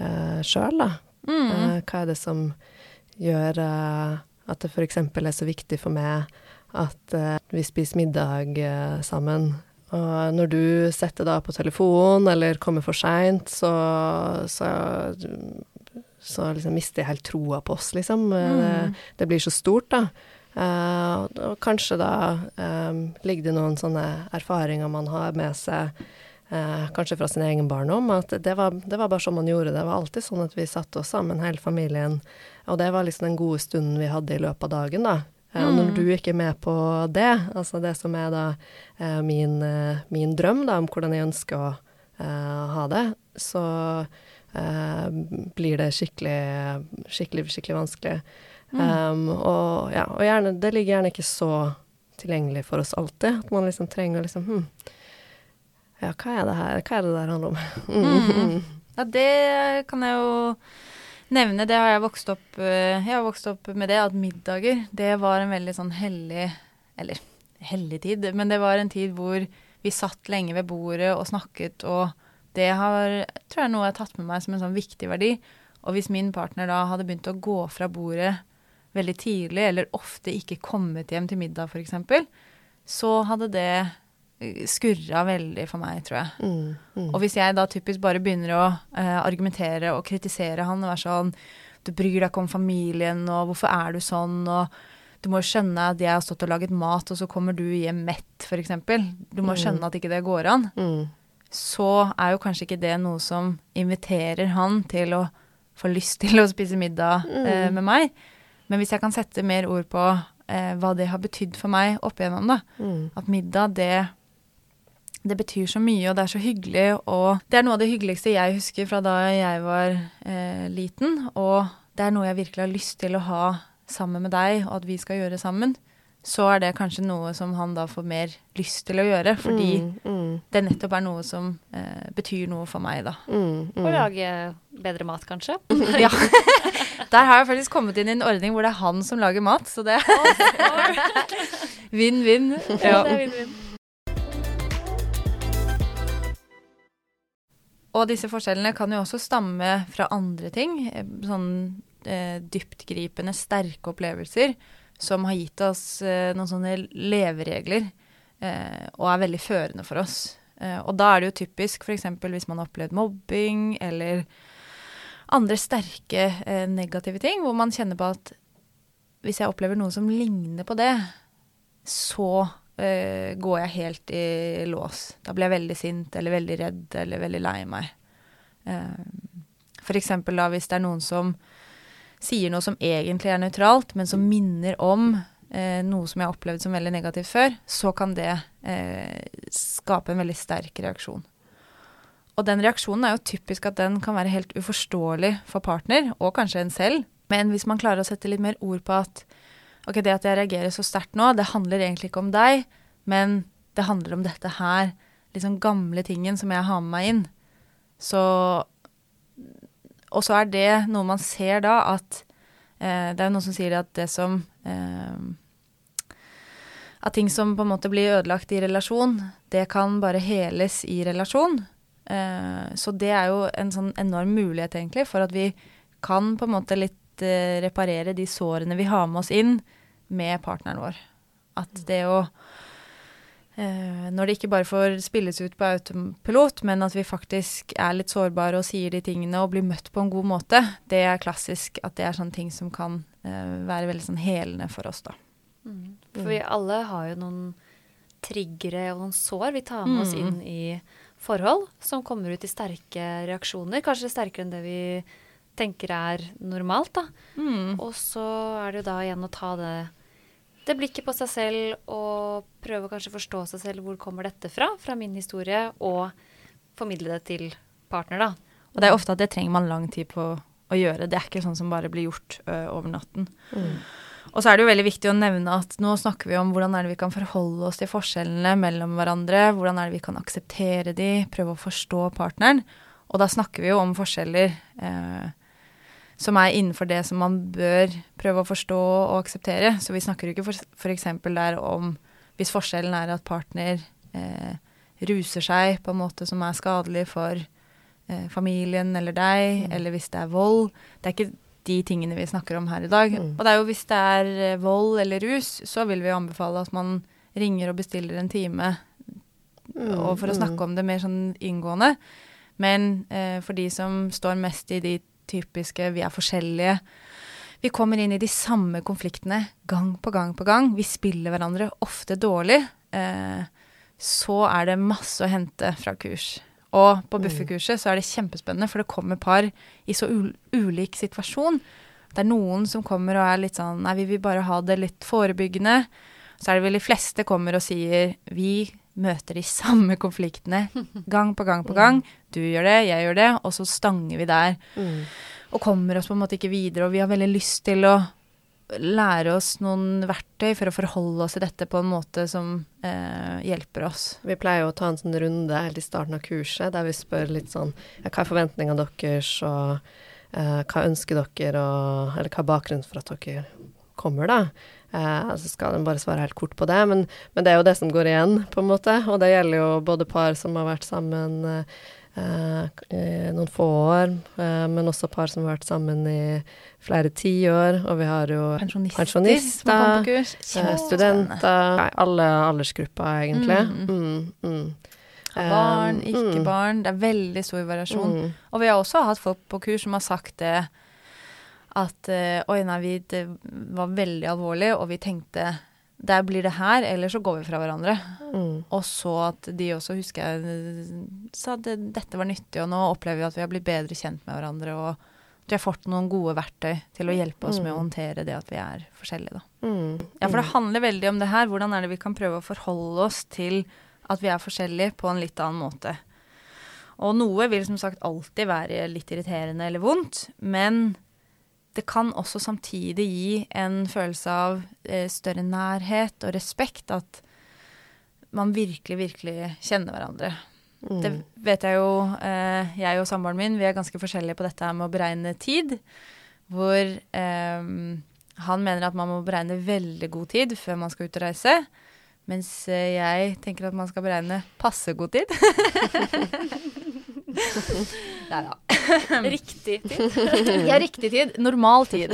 uh, sjøl, da. Eh, hva er det som gjør eh, at det f.eks. er så viktig for meg at eh, vi spiser middag eh, sammen? Og når du setter deg på telefon eller kommer for seint, så, så, så liksom mister jeg helt troa på oss, liksom. Mm. Det, det blir så stort, da. Uh, og, og kanskje da um, ligger det noen sånne erfaringer man har med seg uh, kanskje fra sin egen barndom, at det var, det var bare sånn man gjorde det. Det var alltid sånn at vi satte oss sammen, hele familien, og det var liksom den gode stunden vi hadde i løpet av dagen, da. Mm. Og når du ikke er med på det, altså det som er da eh, min, eh, min drøm da, om hvordan jeg ønsker å uh, ha det, så uh, blir det skikkelig, skikkelig, skikkelig vanskelig. Um, og ja, og gjerne, det ligger gjerne ikke så tilgjengelig for oss alltid, at man liksom trenger liksom hm, ja, hva er det her, hva er det der handler om? [LAUGHS] Mm. Ja, det kan jeg jo nevne. Det har jeg vokst opp eh, Jeg har vokst opp med det at middager, det var en veldig sånn hellig Eller hellig tid, men det var en tid hvor vi satt lenge ved bordet og snakket, og det har, tror jeg, noe jeg har tatt med meg som en sånn viktig verdi. Og hvis min partner da hadde begynt å gå fra bordet veldig tidlig, eller ofte ikke kommet hjem til middag, f.eks., så hadde det skurra veldig for meg, tror jeg. Mm, mm. Og hvis jeg da typisk bare begynner å eh, argumentere og kritisere han og være sånn Du bryr deg ikke om familien, og hvorfor er du sånn, og du må jo skjønne at jeg har stått og laget mat, og så kommer du hjem mett, f.eks. Du må skjønne at ikke det går an. Mm. Så er jo kanskje ikke det noe som inviterer han til å få lyst til å spise middag eh, med meg. Men hvis jeg kan sette mer ord på eh, hva det har betydd for meg opp igjennom, da. Mm. At middag, det det betyr så mye, og det er så hyggelig. Og det er noe av det hyggeligste jeg husker fra da jeg var eh, liten. Og det er noe jeg virkelig har lyst til å ha sammen med deg, og at vi skal gjøre sammen. Så er det kanskje noe som han da får mer lyst til å gjøre, fordi Mm, mm, det nettopp er noe som eh, betyr noe for meg, da. mm, å mm. lage bedre mat, kanskje. [LAUGHS] Ja. [LAUGHS] Der har jeg faktisk kommet inn i en ordning hvor det er han som lager mat, så det Vinn-vinn. [LAUGHS] Ja. Det Og disse forskjellene kan jo også stamme fra andre ting. eh, Sånn eh, dyptgripende, sterke opplevelser som har gitt oss eh, noen sånne leveregler, eh, og er veldig førende for oss. Eh, og da er det jo typisk f.eks. hvis man har opplevd mobbing eller andre sterke eh, negative ting, hvor man kjenner på at hvis jeg opplever noe som ligner på det, så eh, går jeg helt i lås. Da blir jeg veldig sint eller veldig redd eller veldig lei meg. Uh, for eksempel da hvis det er noen som sier noe som egentlig er nøytralt, men som minner om eh, noe som jeg har opplevd som veldig negativt før, så kan det eh, skape en veldig sterk reaksjon. Og den reaksjonen er jo typisk at den kan være helt uforståelig for partner, og kanskje en selv. Men hvis man klarer å sette litt mer ord på at ok, det at jeg reagerer så sterkt nå, det handler egentlig ikke om deg, men det handler om dette her, liksom gamle tingen som jeg har med meg inn. Så Og så er det noe man ser da, at eh, Det er jo noen som sier at det som eh, At ting som på en måte blir ødelagt i relasjon, det kan bare heles i relasjon. Eh, så det er jo en sånn enorm mulighet, egentlig, for at vi kan på en måte litt reparere de sårene vi har med oss inn, med partneren vår. At det å eh, Når det ikke bare får spilles ut på autopilot, men at vi faktisk er litt sårbare og sier de tingene og blir møtt på en god måte, det er klassisk at det er sånne ting som kan eh, være veldig sånn helende for oss, da. Mm. For vi alle har jo noen triggere og noen sår vi tar med oss Mm. inn i forhold, som kommer ut i sterke reaksjoner. Kanskje sterkere enn det vi tenker er normalt, da. Mm. Og så er det jo da igjen å ta det, det blikket på seg selv og prøve å kanskje forstå seg selv. Hvor kommer dette fra? Fra min historie. Og formidle det til partner, da. Og det er ofte at det trenger man lang tid på å gjøre. Det er ikke sånn som bare blir gjort ø, over natten. Mm. Og så er det jo veldig viktig å nevne at nå snakker vi om hvordan er det vi kan forholde oss til forskjellene mellom hverandre, hvordan er det vi kan akseptere de, prøve å forstå partneren. Og da snakker vi jo om forskjeller eh, som er innenfor det som man bør prøve å forstå og akseptere. Så vi snakker jo ikke for, for der om hvis forskjellen er at partner eh, ruser seg på en måte som er skadelig for eh, familien eller deg, eller hvis det er vold. Det er ikke de tingene vi snakker om her i dag. Mm. Og det er jo hvis det er eh, vold eller rus, så vil vi anbefale at man ringer og bestiller en time Mm. og for å snakke om det mer sånn inngående. Men eh, for de som står mest i de typiske 'vi er forskjellige', vi kommer inn i de samme konfliktene gang på gang på gang. Vi spiller hverandre ofte dårlig. Eh, så er det masse å hente fra kurs. Og på Mm. bufferkurset så er det kjempespennende, for det kommer par i så ulik situasjon. Det er noen som kommer og er litt sånn Nei, vi vil bare ha det litt forebyggende. Så er det vel de fleste kommer og sier vi møter de samme konfliktene gang på gang på gang. Du gjør det, jeg gjør det, og så stanger vi der. Mm. Og kommer oss på en måte ikke videre. Og vi har veldig lyst til å lære oss noen verktøy for å forholde oss til dette på en måte som eh, hjelper oss. Vi pleier jo å ta en sånn runde helt i starten av kurset der vi spør litt sånn ja, Hva er forventningene deres, og eh, hva ønsker dere, og Eller hva er bakgrunnen for at dere kommer, da? Eh, så skal en bare svare helt kort på det, men, men det er jo det som går igjen, på en måte. Og det gjelder jo både par som har vært sammen eh, eh, noen få år, eh, men også par som har vært sammen i flere tiår. Og vi har jo Pensjonister, Pensjonister, eh, studenter Nei, Alle aldersgrupper, egentlig. Mm. Mm, mm. Barn, Um, ikke mm. barn. Det er veldig stor variasjon. Mm. Og vi har også hatt folk på kurs som har sagt det at eh, oi, nei, vi, det var veldig alvorlig, og vi tenkte der blir det her, eller så går vi fra hverandre. Mm. Og så at de også, husker jeg, sa at dette var nyttig, og nå opplever vi at vi har blitt bedre kjent med hverandre, og at vi har fått noen gode verktøy til å hjelpe oss med å Mm. håndtere det at vi er forskjellige, da. Mm. Ja, for det handler veldig om det her. Hvordan er det vi kan prøve å forholde oss til at vi er forskjellige på en litt annen måte. Og noe vil som sagt alltid være litt irriterende eller vondt, men det kan også samtidig gi en følelse av eh, større nærhet og respekt, at man virkelig, virkelig kjenner hverandre. Mm. Det vet jeg jo, eh, jeg og samboeren min, vi er ganske forskjellige på dette med å beregne tid. Hvor eh, han mener at man må beregne veldig god tid før man skal ut og reise. Mens eh, jeg tenker at man skal beregne passe god tid. [LAUGHS] [LAUGHS] Nei da. [LAUGHS] Riktig tid. [LAUGHS] Ja, riktig tid. Normal tid.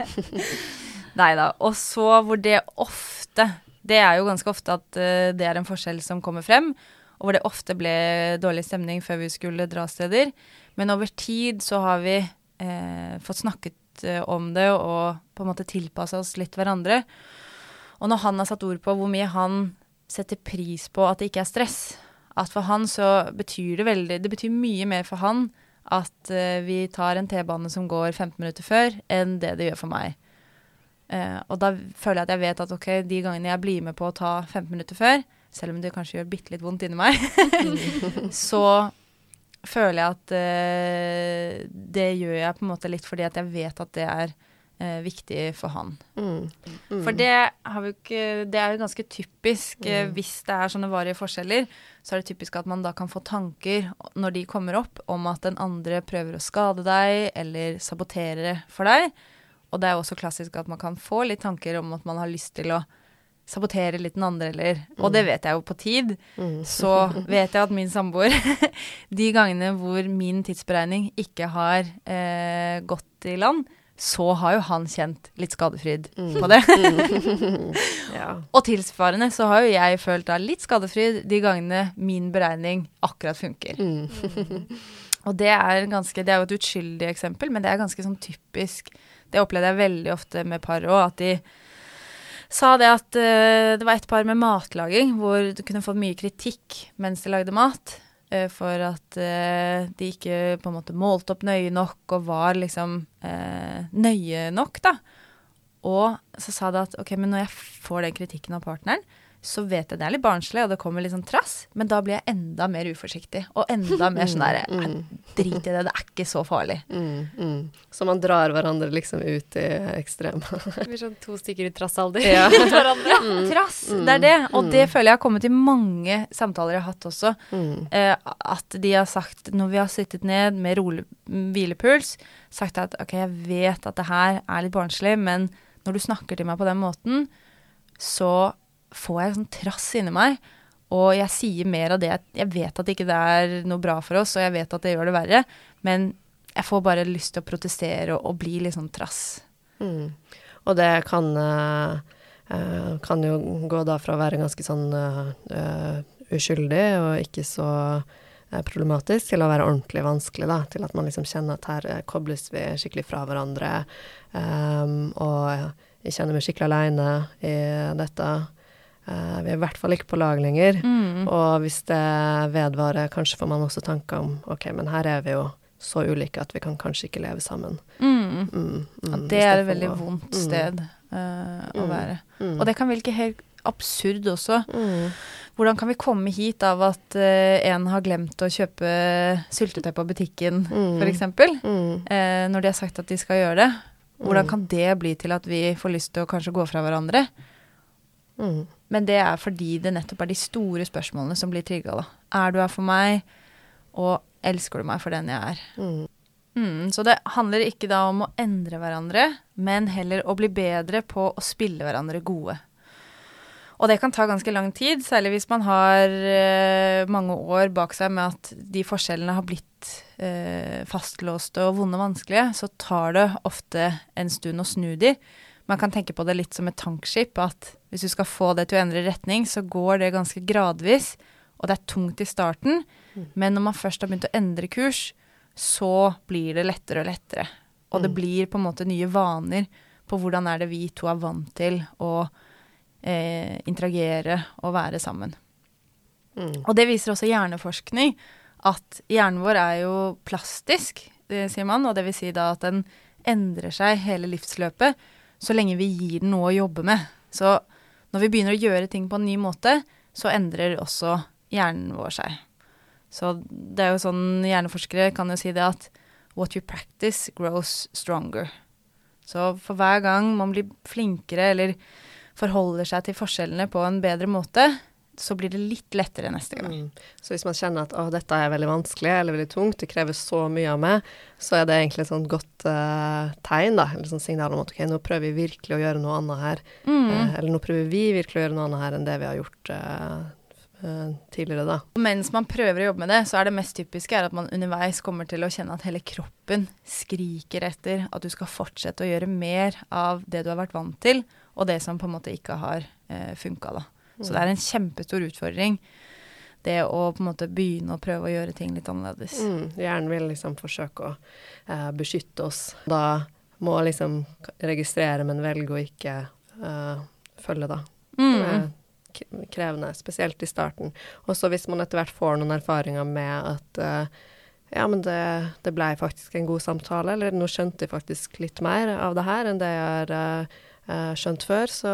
[LAUGHS] Nei da. Og så hvor det ofte Det er jo ganske ofte at uh, det er en forskjell som kommer frem. Og hvor det ofte ble dårlig stemning før vi skulle dra steder. Men over tid så har vi eh, fått snakket eh, om det og på en måte tilpassa oss litt hverandre. Og når han har satt ord på hvor mye han setter pris på at det ikke er stress, at for han så betyr det veldig Det betyr mye mer for han at uh, vi tar en T-bane som går 15 minutter før, enn det det gjør for meg. Uh, og da føler jeg at jeg vet at ok, de gangene jeg blir med på å ta 15 minutter før, selv om det kanskje gjør bitte litt vondt inni meg, [LAUGHS] så føler jeg at uh, det gjør jeg på en måte litt fordi at jeg vet at det er eh, viktig for han. Mm. Mm. For det, har vi ikke, det er jo ganske typisk. eh, Mm. Hvis det er sånne varige forskjeller, så er det typisk at man da kan få tanker når de kommer opp, om at den andre prøver å skade deg eller sabotere for deg. Og det er jo også klassisk at man kan få litt tanker om at man har lyst til å sabotere litt den andre, eller Og det vet jeg jo på tid. Mm. Så vet jeg at min samboer [LAUGHS] De gangene hvor min tidsberegning ikke har eh, gått i land, så har jo han kjent litt skadefryd Mm. på det. [LAUGHS] Ja. Og tilsvarende så har jo jeg følt da litt skadefryd de gangene min beregning akkurat funker. Mm. [LAUGHS] Og det er, ganske, det er jo et uskyldig eksempel, men det er ganske sånn typisk. Det opplevde jeg veldig ofte med par òg, at de sa det at uh, det var et par med matlaging hvor du kunne fått mye kritikk mens de lagde mat. Eh, for at eh, de ikke på en måte målte opp nøye nok og var liksom eh, nøye nok, da. Og så sa det at ok, men når jeg får den kritikken av partneren, så vet jeg det er litt barnslig, og det kommer litt sånn trass, men da blir jeg enda mer uforsiktig. Og enda mer sånn der "Nei, Drit i det, det er ikke så farlig. Mm, mm. Så man drar hverandre liksom ut i ekstreme. [LAUGHS] Det blir sånn to stykker i trassalder Ja. [LAUGHS] hverandre. Trass, det er det. Og det føler jeg har kommet i mange samtaler jeg har hatt også. Mm. Eh, at de har sagt, når vi har sittet ned med rolig, hvilepuls, sagt at ok, jeg vet at det her er litt barnslig, men når du snakker til meg på den måten, så får jeg sånn trass inni meg. Og jeg sier mer av det. Jeg vet at ikke det er noe bra for oss, og jeg vet at det gjør det verre, men jeg får bare lyst til å protestere og, og bli litt sånn trass. Mm. Og det kan, eh, kan jo gå da fra å være ganske sånn uh, uskyldig og ikke så problematisk, til å være ordentlig vanskelig, da. Til at man liksom kjenner at her kobles vi skikkelig fra hverandre. Um, og jeg kjenner meg skikkelig aleine i dette. Eh, vi er i hvert fall ikke på lag lenger. Mm. Og hvis det vedvarer, kanskje får man også tanker om ok, men her er vi jo så ulike at vi kan kanskje ikke leve sammen. Mm. Mm, mm, det er et veldig å- vondt mm, sted eh, å Mm. være. Og det kan virke helt absurd også. mm, Hvordan kan vi komme hit av at uh, en har glemt å kjøpe syltetøy på butikken, Mm. eh, når de har sagt at de skal gjøre det? Hvordan kan det bli til at vi får lyst til å kanskje gå fra hverandre? Mm, Men det er fordi det nettopp er de store spørsmålene som blir trigga, da. Er du her for meg, og elsker du meg for den jeg er? mm, Mm, så det handler ikke da om å endre hverandre, men heller å bli bedre på å spille hverandre gode. Og det kan ta ganske lang tid, særlig hvis man har eh, mange år bak seg med at de forskjellene har blitt eh, fastlåste og vonde og vanskelige, så tar det ofte en stund å snu de. Man kan tenke på det litt som et tankskip, at hvis du skal få det til å endre retning, så går det ganske gradvis, og det er tungt i starten, men når man først har begynt å endre kurs, så blir det lettere og lettere. Og det Mm. blir på en måte nye vaner på hvordan er det vi to er vant til å eh, interagere og være sammen. mm, Og det viser også hjerneforskning, at hjernen vår er jo plastisk, det sier man, og det vil si da at den endrer seg hele livsløpet så lenge vi gir den noe å jobbe med. Så når vi begynner å gjøre ting på en ny måte, så endrer også hjernen vår seg. Så det er jo sånn hjerneforskere kan jo si det at what you practice grows stronger. Så for hver gang man blir flinkere eller forholder seg til forskjellene på en bedre måte, så blir det litt lettere neste gang. mm. Så hvis man kjenner at å, dette er veldig vanskelig eller veldig tungt, det krever så mye av meg, så er det egentlig et sånt godt uh, tegn, da. Eller sånn signal om at ok, nå prøver vi virkelig å gjøre noe annet her. Mm. Uh, eller nå prøver vi virkelig å gjøre noe annet her enn det vi har gjort eh, tidligere, da. Og Mens man prøver å jobbe med det, så er det mest typiske at man underveis kommer til å kjenne at hele kroppen skriker etter at du skal fortsette å gjøre mer av det du har vært vant til, og det som på en måte ikke har eh, funka, da. Så det er en kjempestor utfordring, det å på en måte begynne å prøve å gjøre ting litt annerledes. Mm, hjernen vil liksom forsøke å eh, beskytte oss. Da må liksom registrere, men velge å ikke eh, følge, da. Det Mm. er krevende, spesielt i starten. Og så hvis man etter hvert får noen erfaringer med at eh, ja, men det, det blei faktisk en god samtale, eller nå skjønte jeg faktisk litt mer av det her enn det jeg har eh, skjønt før, så,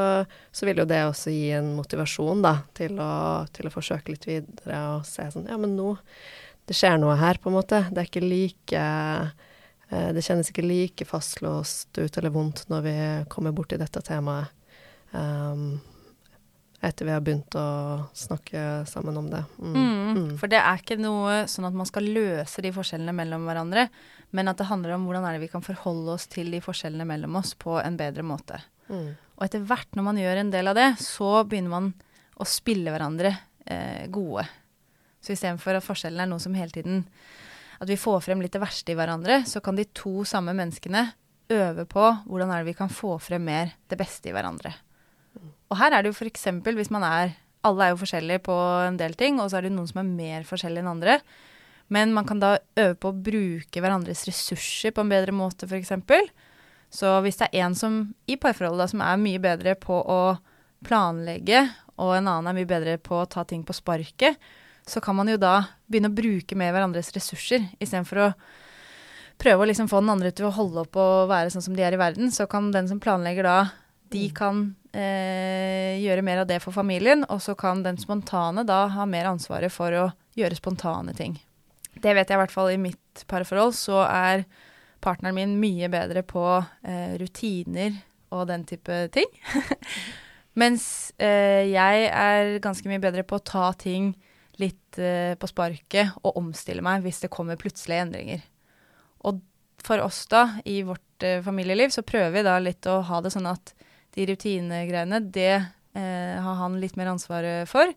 så vil jo det også gi en motivasjon da, til å, til å forsøke litt videre og se sånn Ja, men nå Det skjer noe her, på en måte. Det er ikke like eh, Det kjennes ikke like fastlåst ut eller vondt når vi kommer borti dette temaet. Um, etter vi har begynt å snakke sammen om det. Mm. Mm. Mm. For det er ikke noe sånn at man skal løse de forskjellene mellom hverandre, men at det handler om hvordan er det vi kan forholde oss til de forskjellene mellom oss på en bedre måte. Mm. Og etter hvert når man gjør en del av det, så begynner man å spille hverandre eh, gode. Så istedenfor at forskjellen er noe som hele tiden At vi får frem litt det verste i hverandre, så kan de to samme menneskene øve på hvordan er det vi kan få frem mer det beste i hverandre. Og her er det jo f.eks. hvis man er Alle er jo forskjellige på en del ting, og så er det noen som er mer forskjellige enn andre. Men man kan da øve på å bruke hverandres ressurser på en bedre måte, f.eks. Så hvis det er en som i parforholdet da, som er mye bedre på å planlegge, og en annen er mye bedre på å ta ting på sparket, så kan man jo da begynne å bruke mer hverandres ressurser istedenfor å prøve å liksom få den andre til å holde opp og være sånn som de er i verden, så kan den som planlegger da, de Mm. kan eh, gjøre mer av det for familien, og så kan den spontane da ha mer ansvaret for å gjøre spontane ting. Det vet jeg i hvert fall i mitt parforhold, så er partneren min mye bedre på eh, rutiner og den type ting. [LAUGHS] Mens eh, jeg er ganske mye bedre på å ta ting litt eh, på sparket og omstille meg hvis det kommer plutselige endringer. Og for oss da, i vårt eh, familieliv, så prøver vi da litt å ha det sånn at de rutinegreiene, det eh, har han litt mer ansvaret for.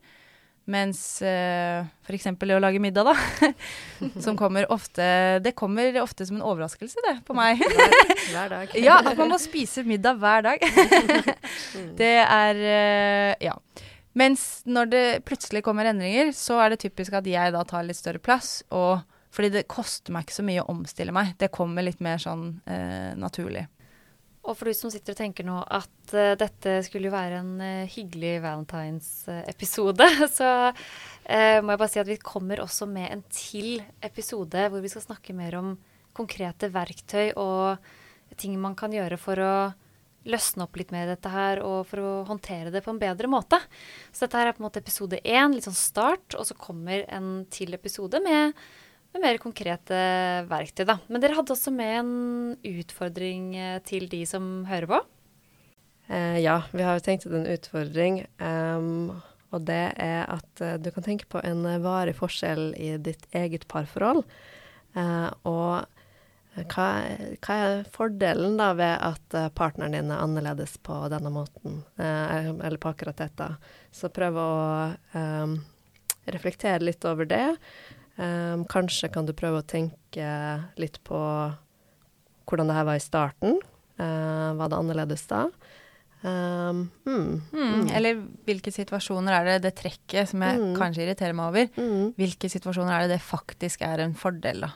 Mens uh, f.eks. det å lage middag, da, [LAUGHS] som kommer ofte Det kommer ofte som en overraskelse, det, på meg. Hver, hver dag. [LAUGHS] Ja, at man må spise middag hver dag. [LAUGHS] det er uh, Ja. Mens når det plutselig kommer endringer, så er det typisk at jeg da tar litt større plass. Og fordi det koster meg ikke så mye å omstille meg. Det kommer litt mer sånn uh, naturlig. Og for du som sitter og tenker nå at uh, dette skulle jo være en uh, hyggelig valentines-episode, [LAUGHS] så eh, må jeg bare si at vi kommer også med en til episode hvor vi skal snakke mer om konkrete verktøy og ting man kan gjøre for å løsne opp litt med dette her, og for å håndtere det på en bedre måte. Så dette her er på en måte episode én, litt sånn start, og så kommer en til episode med mer konkrete verktøy, da. Men dere hadde også med en utfordring eh, til de som hører på. Eh, ja, vi har jo tenkt ut en utfordring. Um, og det er at eh, du kan tenke på en eh, varig forskjell i ditt eget parforhold. Uh, og eh, hva, hva er fordelen da ved at eh, partneren din er annerledes på denne måten, eh, eller på akkurat dette? Så prøv å em, reflektere litt over det. Em, kanskje kan du prøve å tenke litt på hvordan det her var i starten. Uh, var det annerledes da? Um, mm, Mm. Eller hvilke situasjoner er det det trekket som jeg Mm. kanskje irriterer meg over, mm, hvilke situasjoner er det det faktisk er en fordel, da?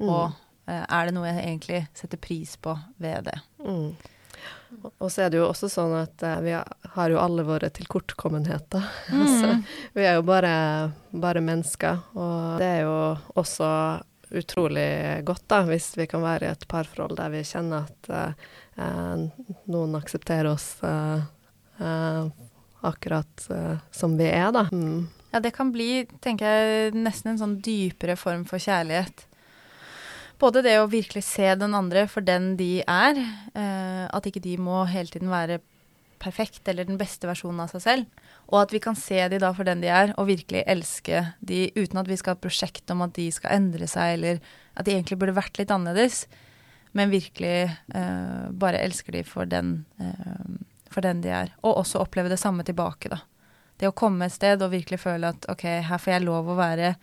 mm, Og uh, er det noe jeg egentlig setter pris på ved det? mm. Og- så er det jo også sånn at uh, vi har jo alle våre tilkortkommenheter. [LAUGHS] så vi er jo bare, bare mennesker, og det er jo også utrolig godt, da, hvis vi kan være i et parforhold der vi kjenner at uh, noen aksepterer oss akkurat som vi er, da. Mm. Ja, det kan bli, tenker jeg, nesten en sånn dypere form for kjærlighet. Både det å virkelig se den andre for den de er, eh, at ikke de må hele tiden være perfekt eller den beste versjonen av seg selv, og at vi kan se de da for den de er, og virkelig elske de uten at vi skal ha et prosjekt om at de skal endre seg, eller at de egentlig burde vært litt annerledes, men virkelig eh, bare elsker de for den, eh, for den de er. Og også oppleve det samme tilbake, da. Det å komme et sted og virkelig føle at ok, her får jeg lov å være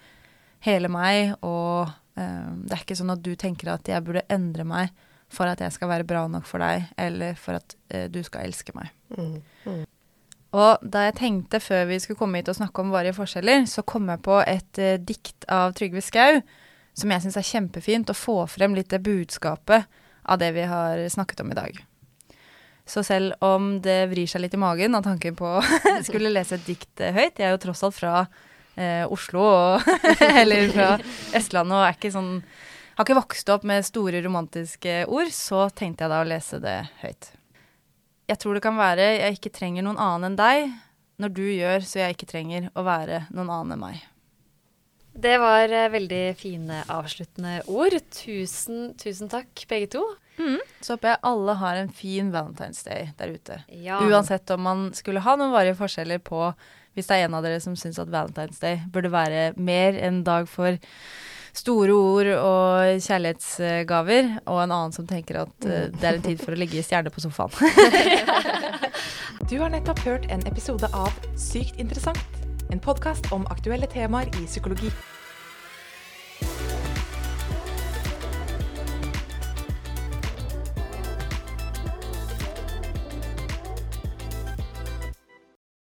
hele meg, og det er ikke sånn at du tenker at jeg burde endre meg for at jeg skal være bra nok for deg, eller for at eh, du skal elske meg. Mm. Mm. Og da jeg tenkte før vi skulle komme hit og snakke om varige forskjeller, så kom jeg på et eh, dikt av Trygve Skau som jeg syns er kjempefint å få frem litt det budskapet av det vi har snakket om i dag. Så selv om det vrir seg litt i magen av tanken på [LAUGHS] å skulle lese et dikt eh, høyt Jeg er jo tross alt fra Oslo, og, [LAUGHS] eller fra Østlandet, og er ikke sånn Har ikke vokst opp med store romantiske ord, så tenkte jeg da å lese det høyt. Jeg tror det kan være jeg ikke trenger noen annen enn deg, når du gjør så jeg ikke trenger å være noen annen enn meg. Det var eh, veldig fine avsluttende ord. Tusen, tusen takk, begge to. Så håper jeg alle har en fin Valentine's Day der ute. Ja. Uansett om man skulle ha noen varige forskjeller på hvis det er en av dere som syns at Valentine's Day burde være mer en dag for store ord og kjærlighetsgaver, og en annen som tenker at uh, det er en tid for å ligge i stjerne på sofaen. [LAUGHS] Du har nettopp hørt en episode av Sykt interessant. En podkast om aktuelle temaer i psykologi.